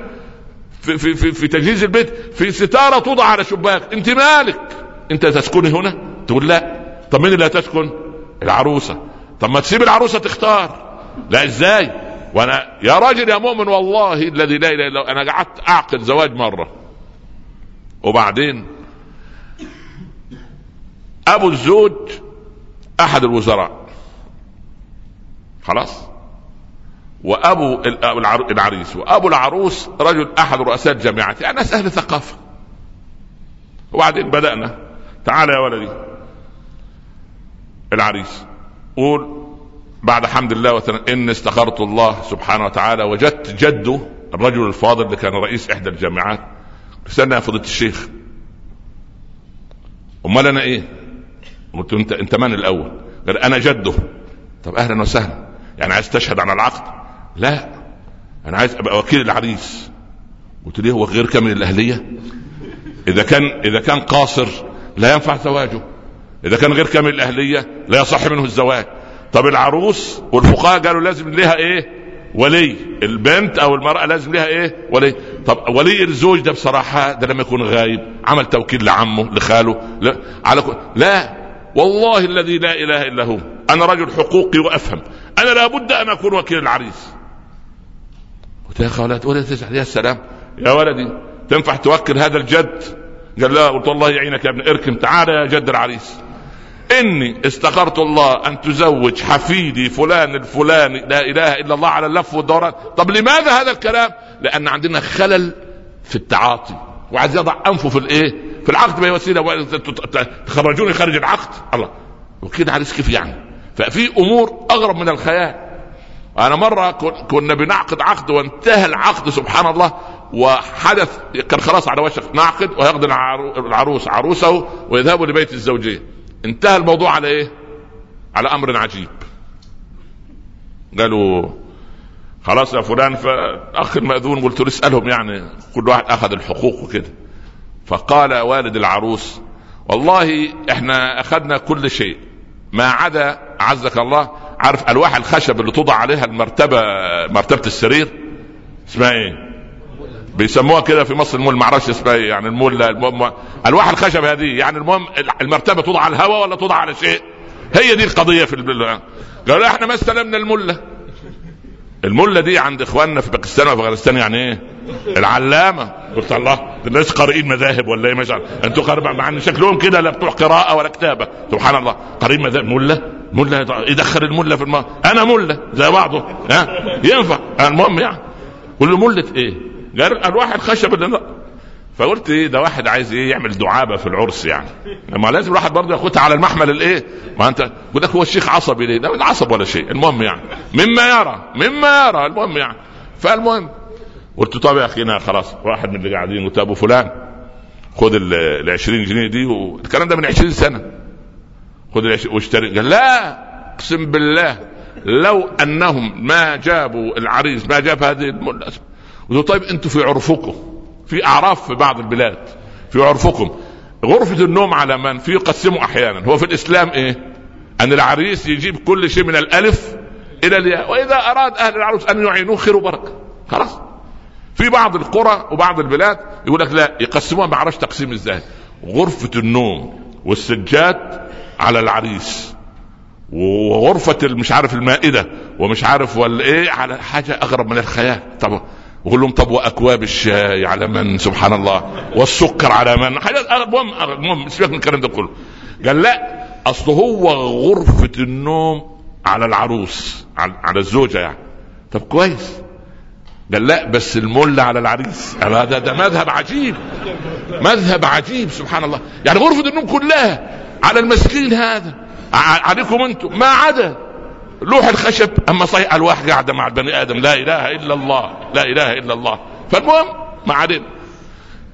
في في في, في تجهيز البيت في ستارة توضع على شباك أنت مالك؟ أنت تسكني هنا؟ تقول لا. طب مين اللي هتسكن؟ العروسة. طب ما تسيب العروسة تختار. لا إزاي؟ وأنا يا راجل يا مؤمن والله الذي لا إله إلا أنا قعدت أعقد زواج مرة. وبعدين أبو الزوج أحد الوزراء. خلاص؟ وأبو العريس وأبو العروس رجل أحد رؤساء الجامعات يعني ناس أهل ثقافة. وبعدين بدأنا. تعال يا ولدي. العريس قول بعد حمد الله وثناء إني استخرت الله سبحانه وتعالى وجدت جده الرجل الفاضل اللي كان رئيس إحدى الجامعات. استنى يا فضيلة الشيخ. أمال أنا إيه؟ قلت أنت أنت من الأول؟ قال أنا جده. طب أهلا وسهلا. يعني عايز تشهد على العقد؟ لا أنا عايز أبقى وكيل العريس قلت ليه هو غير كامل الأهلية؟ إذا كان إذا كان قاصر لا ينفع زواجه. إذا كان غير كامل الأهلية لا يصح منه الزواج. طب العروس والفقهاء قالوا لازم ليها إيه؟ ولي. البنت أو المرأة لازم ليها إيه؟ ولي. طب ولي الزوج ده بصراحة ده لما يكون غايب. عمل توكيل لعمه لخاله لا على كل لا. والله الذي لا إله إلا هو. أنا رجل حقوقي وأفهم. أنا لابد أن أكون وكيل العريس. قلت يا خالات تزعل يا سلام. يا ولدي تنفع توكل هذا الجد؟ قال لا قلت الله يعينك يا ابن اركن تعال يا جد العريس. إني استخرت الله أن تزوج حفيدي فلان الفلاني لا إله إلا الله على اللف والدوران طب لماذا هذا الكلام؟ لأن عندنا خلل في التعاطي وعايز يضع أنفه في الإيه؟ في العقد ما هي وسيلة. تخرجوني خارج العقد؟ الله. وكده عارف كيف يعني؟ ففي أمور أغرب من الخيال. أنا مرة كنا بنعقد عقد وانتهى العقد سبحان الله وحدث كان خلاص على وشك نعقد ويقضي العروس عروسه ويذهبوا لبيت الزوجيه انتهى الموضوع على إيه؟ على أمر عجيب. قالوا خلاص يا فلان فأخ المأذون قلت له اسألهم يعني كل واحد أخذ الحقوق وكده. فقال والد العروس والله إحنا أخذنا كل شيء ما عدا عزك الله عارف ألواح الخشب اللي توضع عليها المرتبة مرتبة السرير؟ اسمها إيه؟ بيسموها كده في مصر المول ما أعرفش اسمها إيه يعني المول ألواح الخشب هذه يعني المهم المرتبة توضع على الهواء ولا توضع على شيء؟ هي دي القضية في البلد قالوا إحنا ما استلمنا المله المله دي عند إخواننا في باكستان وأفغانستان يعني إيه؟ العلامة. قلت الله الناس قارئين مذاهب ولا إيه؟ مثلا أنتوا قارئ مع إن شكلهم كده لا بتوع قراءة ولا كتابة. سبحان الله. قارئين مذاهب. مله مله يدخل المله في الماء. أنا مله زي بعضه. ها؟ ينفع. المهم يعني. قول له ملة إيه؟ قال الواحد خشب اللي فقلت إيه؟ ده واحد عايز إيه؟ يعمل دعابة في العرس يعني. ما لازم الواحد برضه ياخدها على المحمل الإيه؟ ما أنت يقول لك هو الشيخ عصبي ليه؟ ده عصب ولا شيء. المهم يعني. مما يرى مما يرى. المهم يعني. فالمهم. قلت طب يا اخينا خلاص. واحد من اللي قاعدين قلت أبو فلان خد ال 20 جنيه دي والكلام ده من 20 سنة. خد واشتري. قال لا اقسم بالله لو أنهم ما جابوا العريس ما جاب هذه المناسبه طيب أنتم في عرفكم في أعراف في بعض البلاد في عرفكم. غرفة النوم على من؟ في يقسموا أحيانا. هو في الإسلام إيه؟ أن العريس يجيب كل شيء من الألف إلى الياء. وإذا أراد أهل العروس أن يعينوه خير وبركه خلاص. في بعض القرى وبعض البلاد يقول لك لا يقسموها ما أعرفش تقسيم إزاي غرفة النوم والسجاد على العريس. وغرفة مش عارف المائدة ومش عارف ولا إيه على حاجة أغرب من الخيال. طب وقول لهم طب وأكواب الشاي على من؟ سبحان الله. والسكر على من؟ حاجات المهم المهم سيبك من الكلام ده كله. قال لا أصل هو غرفة النوم على العروس على الزوجة يعني. طب كويس. قال لا بس الملة على العريس. هذا ده مذهب عجيب. مذهب عجيب سبحان الله. يعني غرفة النوم كلها على المسكين هذا. عليكم أنتم. ما عدا لوح الخشب. أما صحيح ألواح قاعدة مع البني آدم. لا إله إلا الله. لا إله إلا الله. فالمهم ما علينا.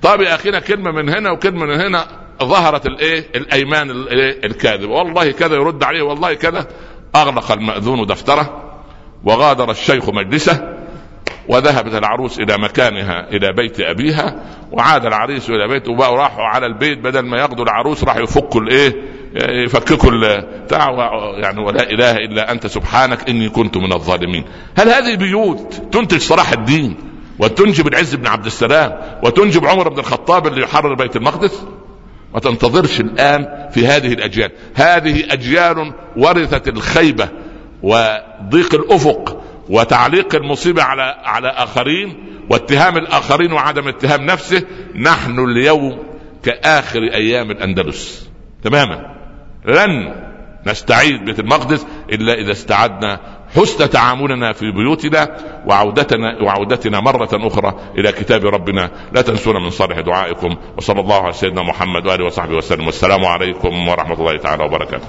طيب يا أخينا كلمة من هنا وكلمة من هنا. ظهرت الإيه؟ الأيمان الايه الكاذبه والله كذا يرد عليه والله كذا. أغلق المأذون دفتره وغادر الشيخ مجلسه. وذهبت العروس إلى مكانها إلى بيت أبيها وعاد العريس إلى بيته وبقوا راحوا على البيت بدل ما ياخذوا العروس راح يفكوا الايه يفككوا يعني ولا إله إلا أنت سبحانك إني كنت من الظالمين. هل هذه بيوت تنتج صلاح الدين وتنجب العز بن عبد السلام وتنجب عمر بن الخطاب اللي يحرر بيت المقدس؟ ما تنتظرش الآن في هذه الأجيال. هذه أجيال ورثت الخيبة وضيق الأفق وتعليق المصيبة على على آخرين واتهام الآخرين وعدم اتهام نفسه نحن اليوم كآخر أيام الأندلس. تماما. لن نستعيد بيت المقدس إلا إذا استعدنا حسن تعاملنا في بيوتنا وعودتنا وعودتنا مرة أخرى إلى كتاب ربنا. لا تنسونا من صالح دعائكم. وصلى الله على سيدنا محمد وآله وصحبه وسلم. والسلام عليكم ورحمة الله تعالى وبركاته.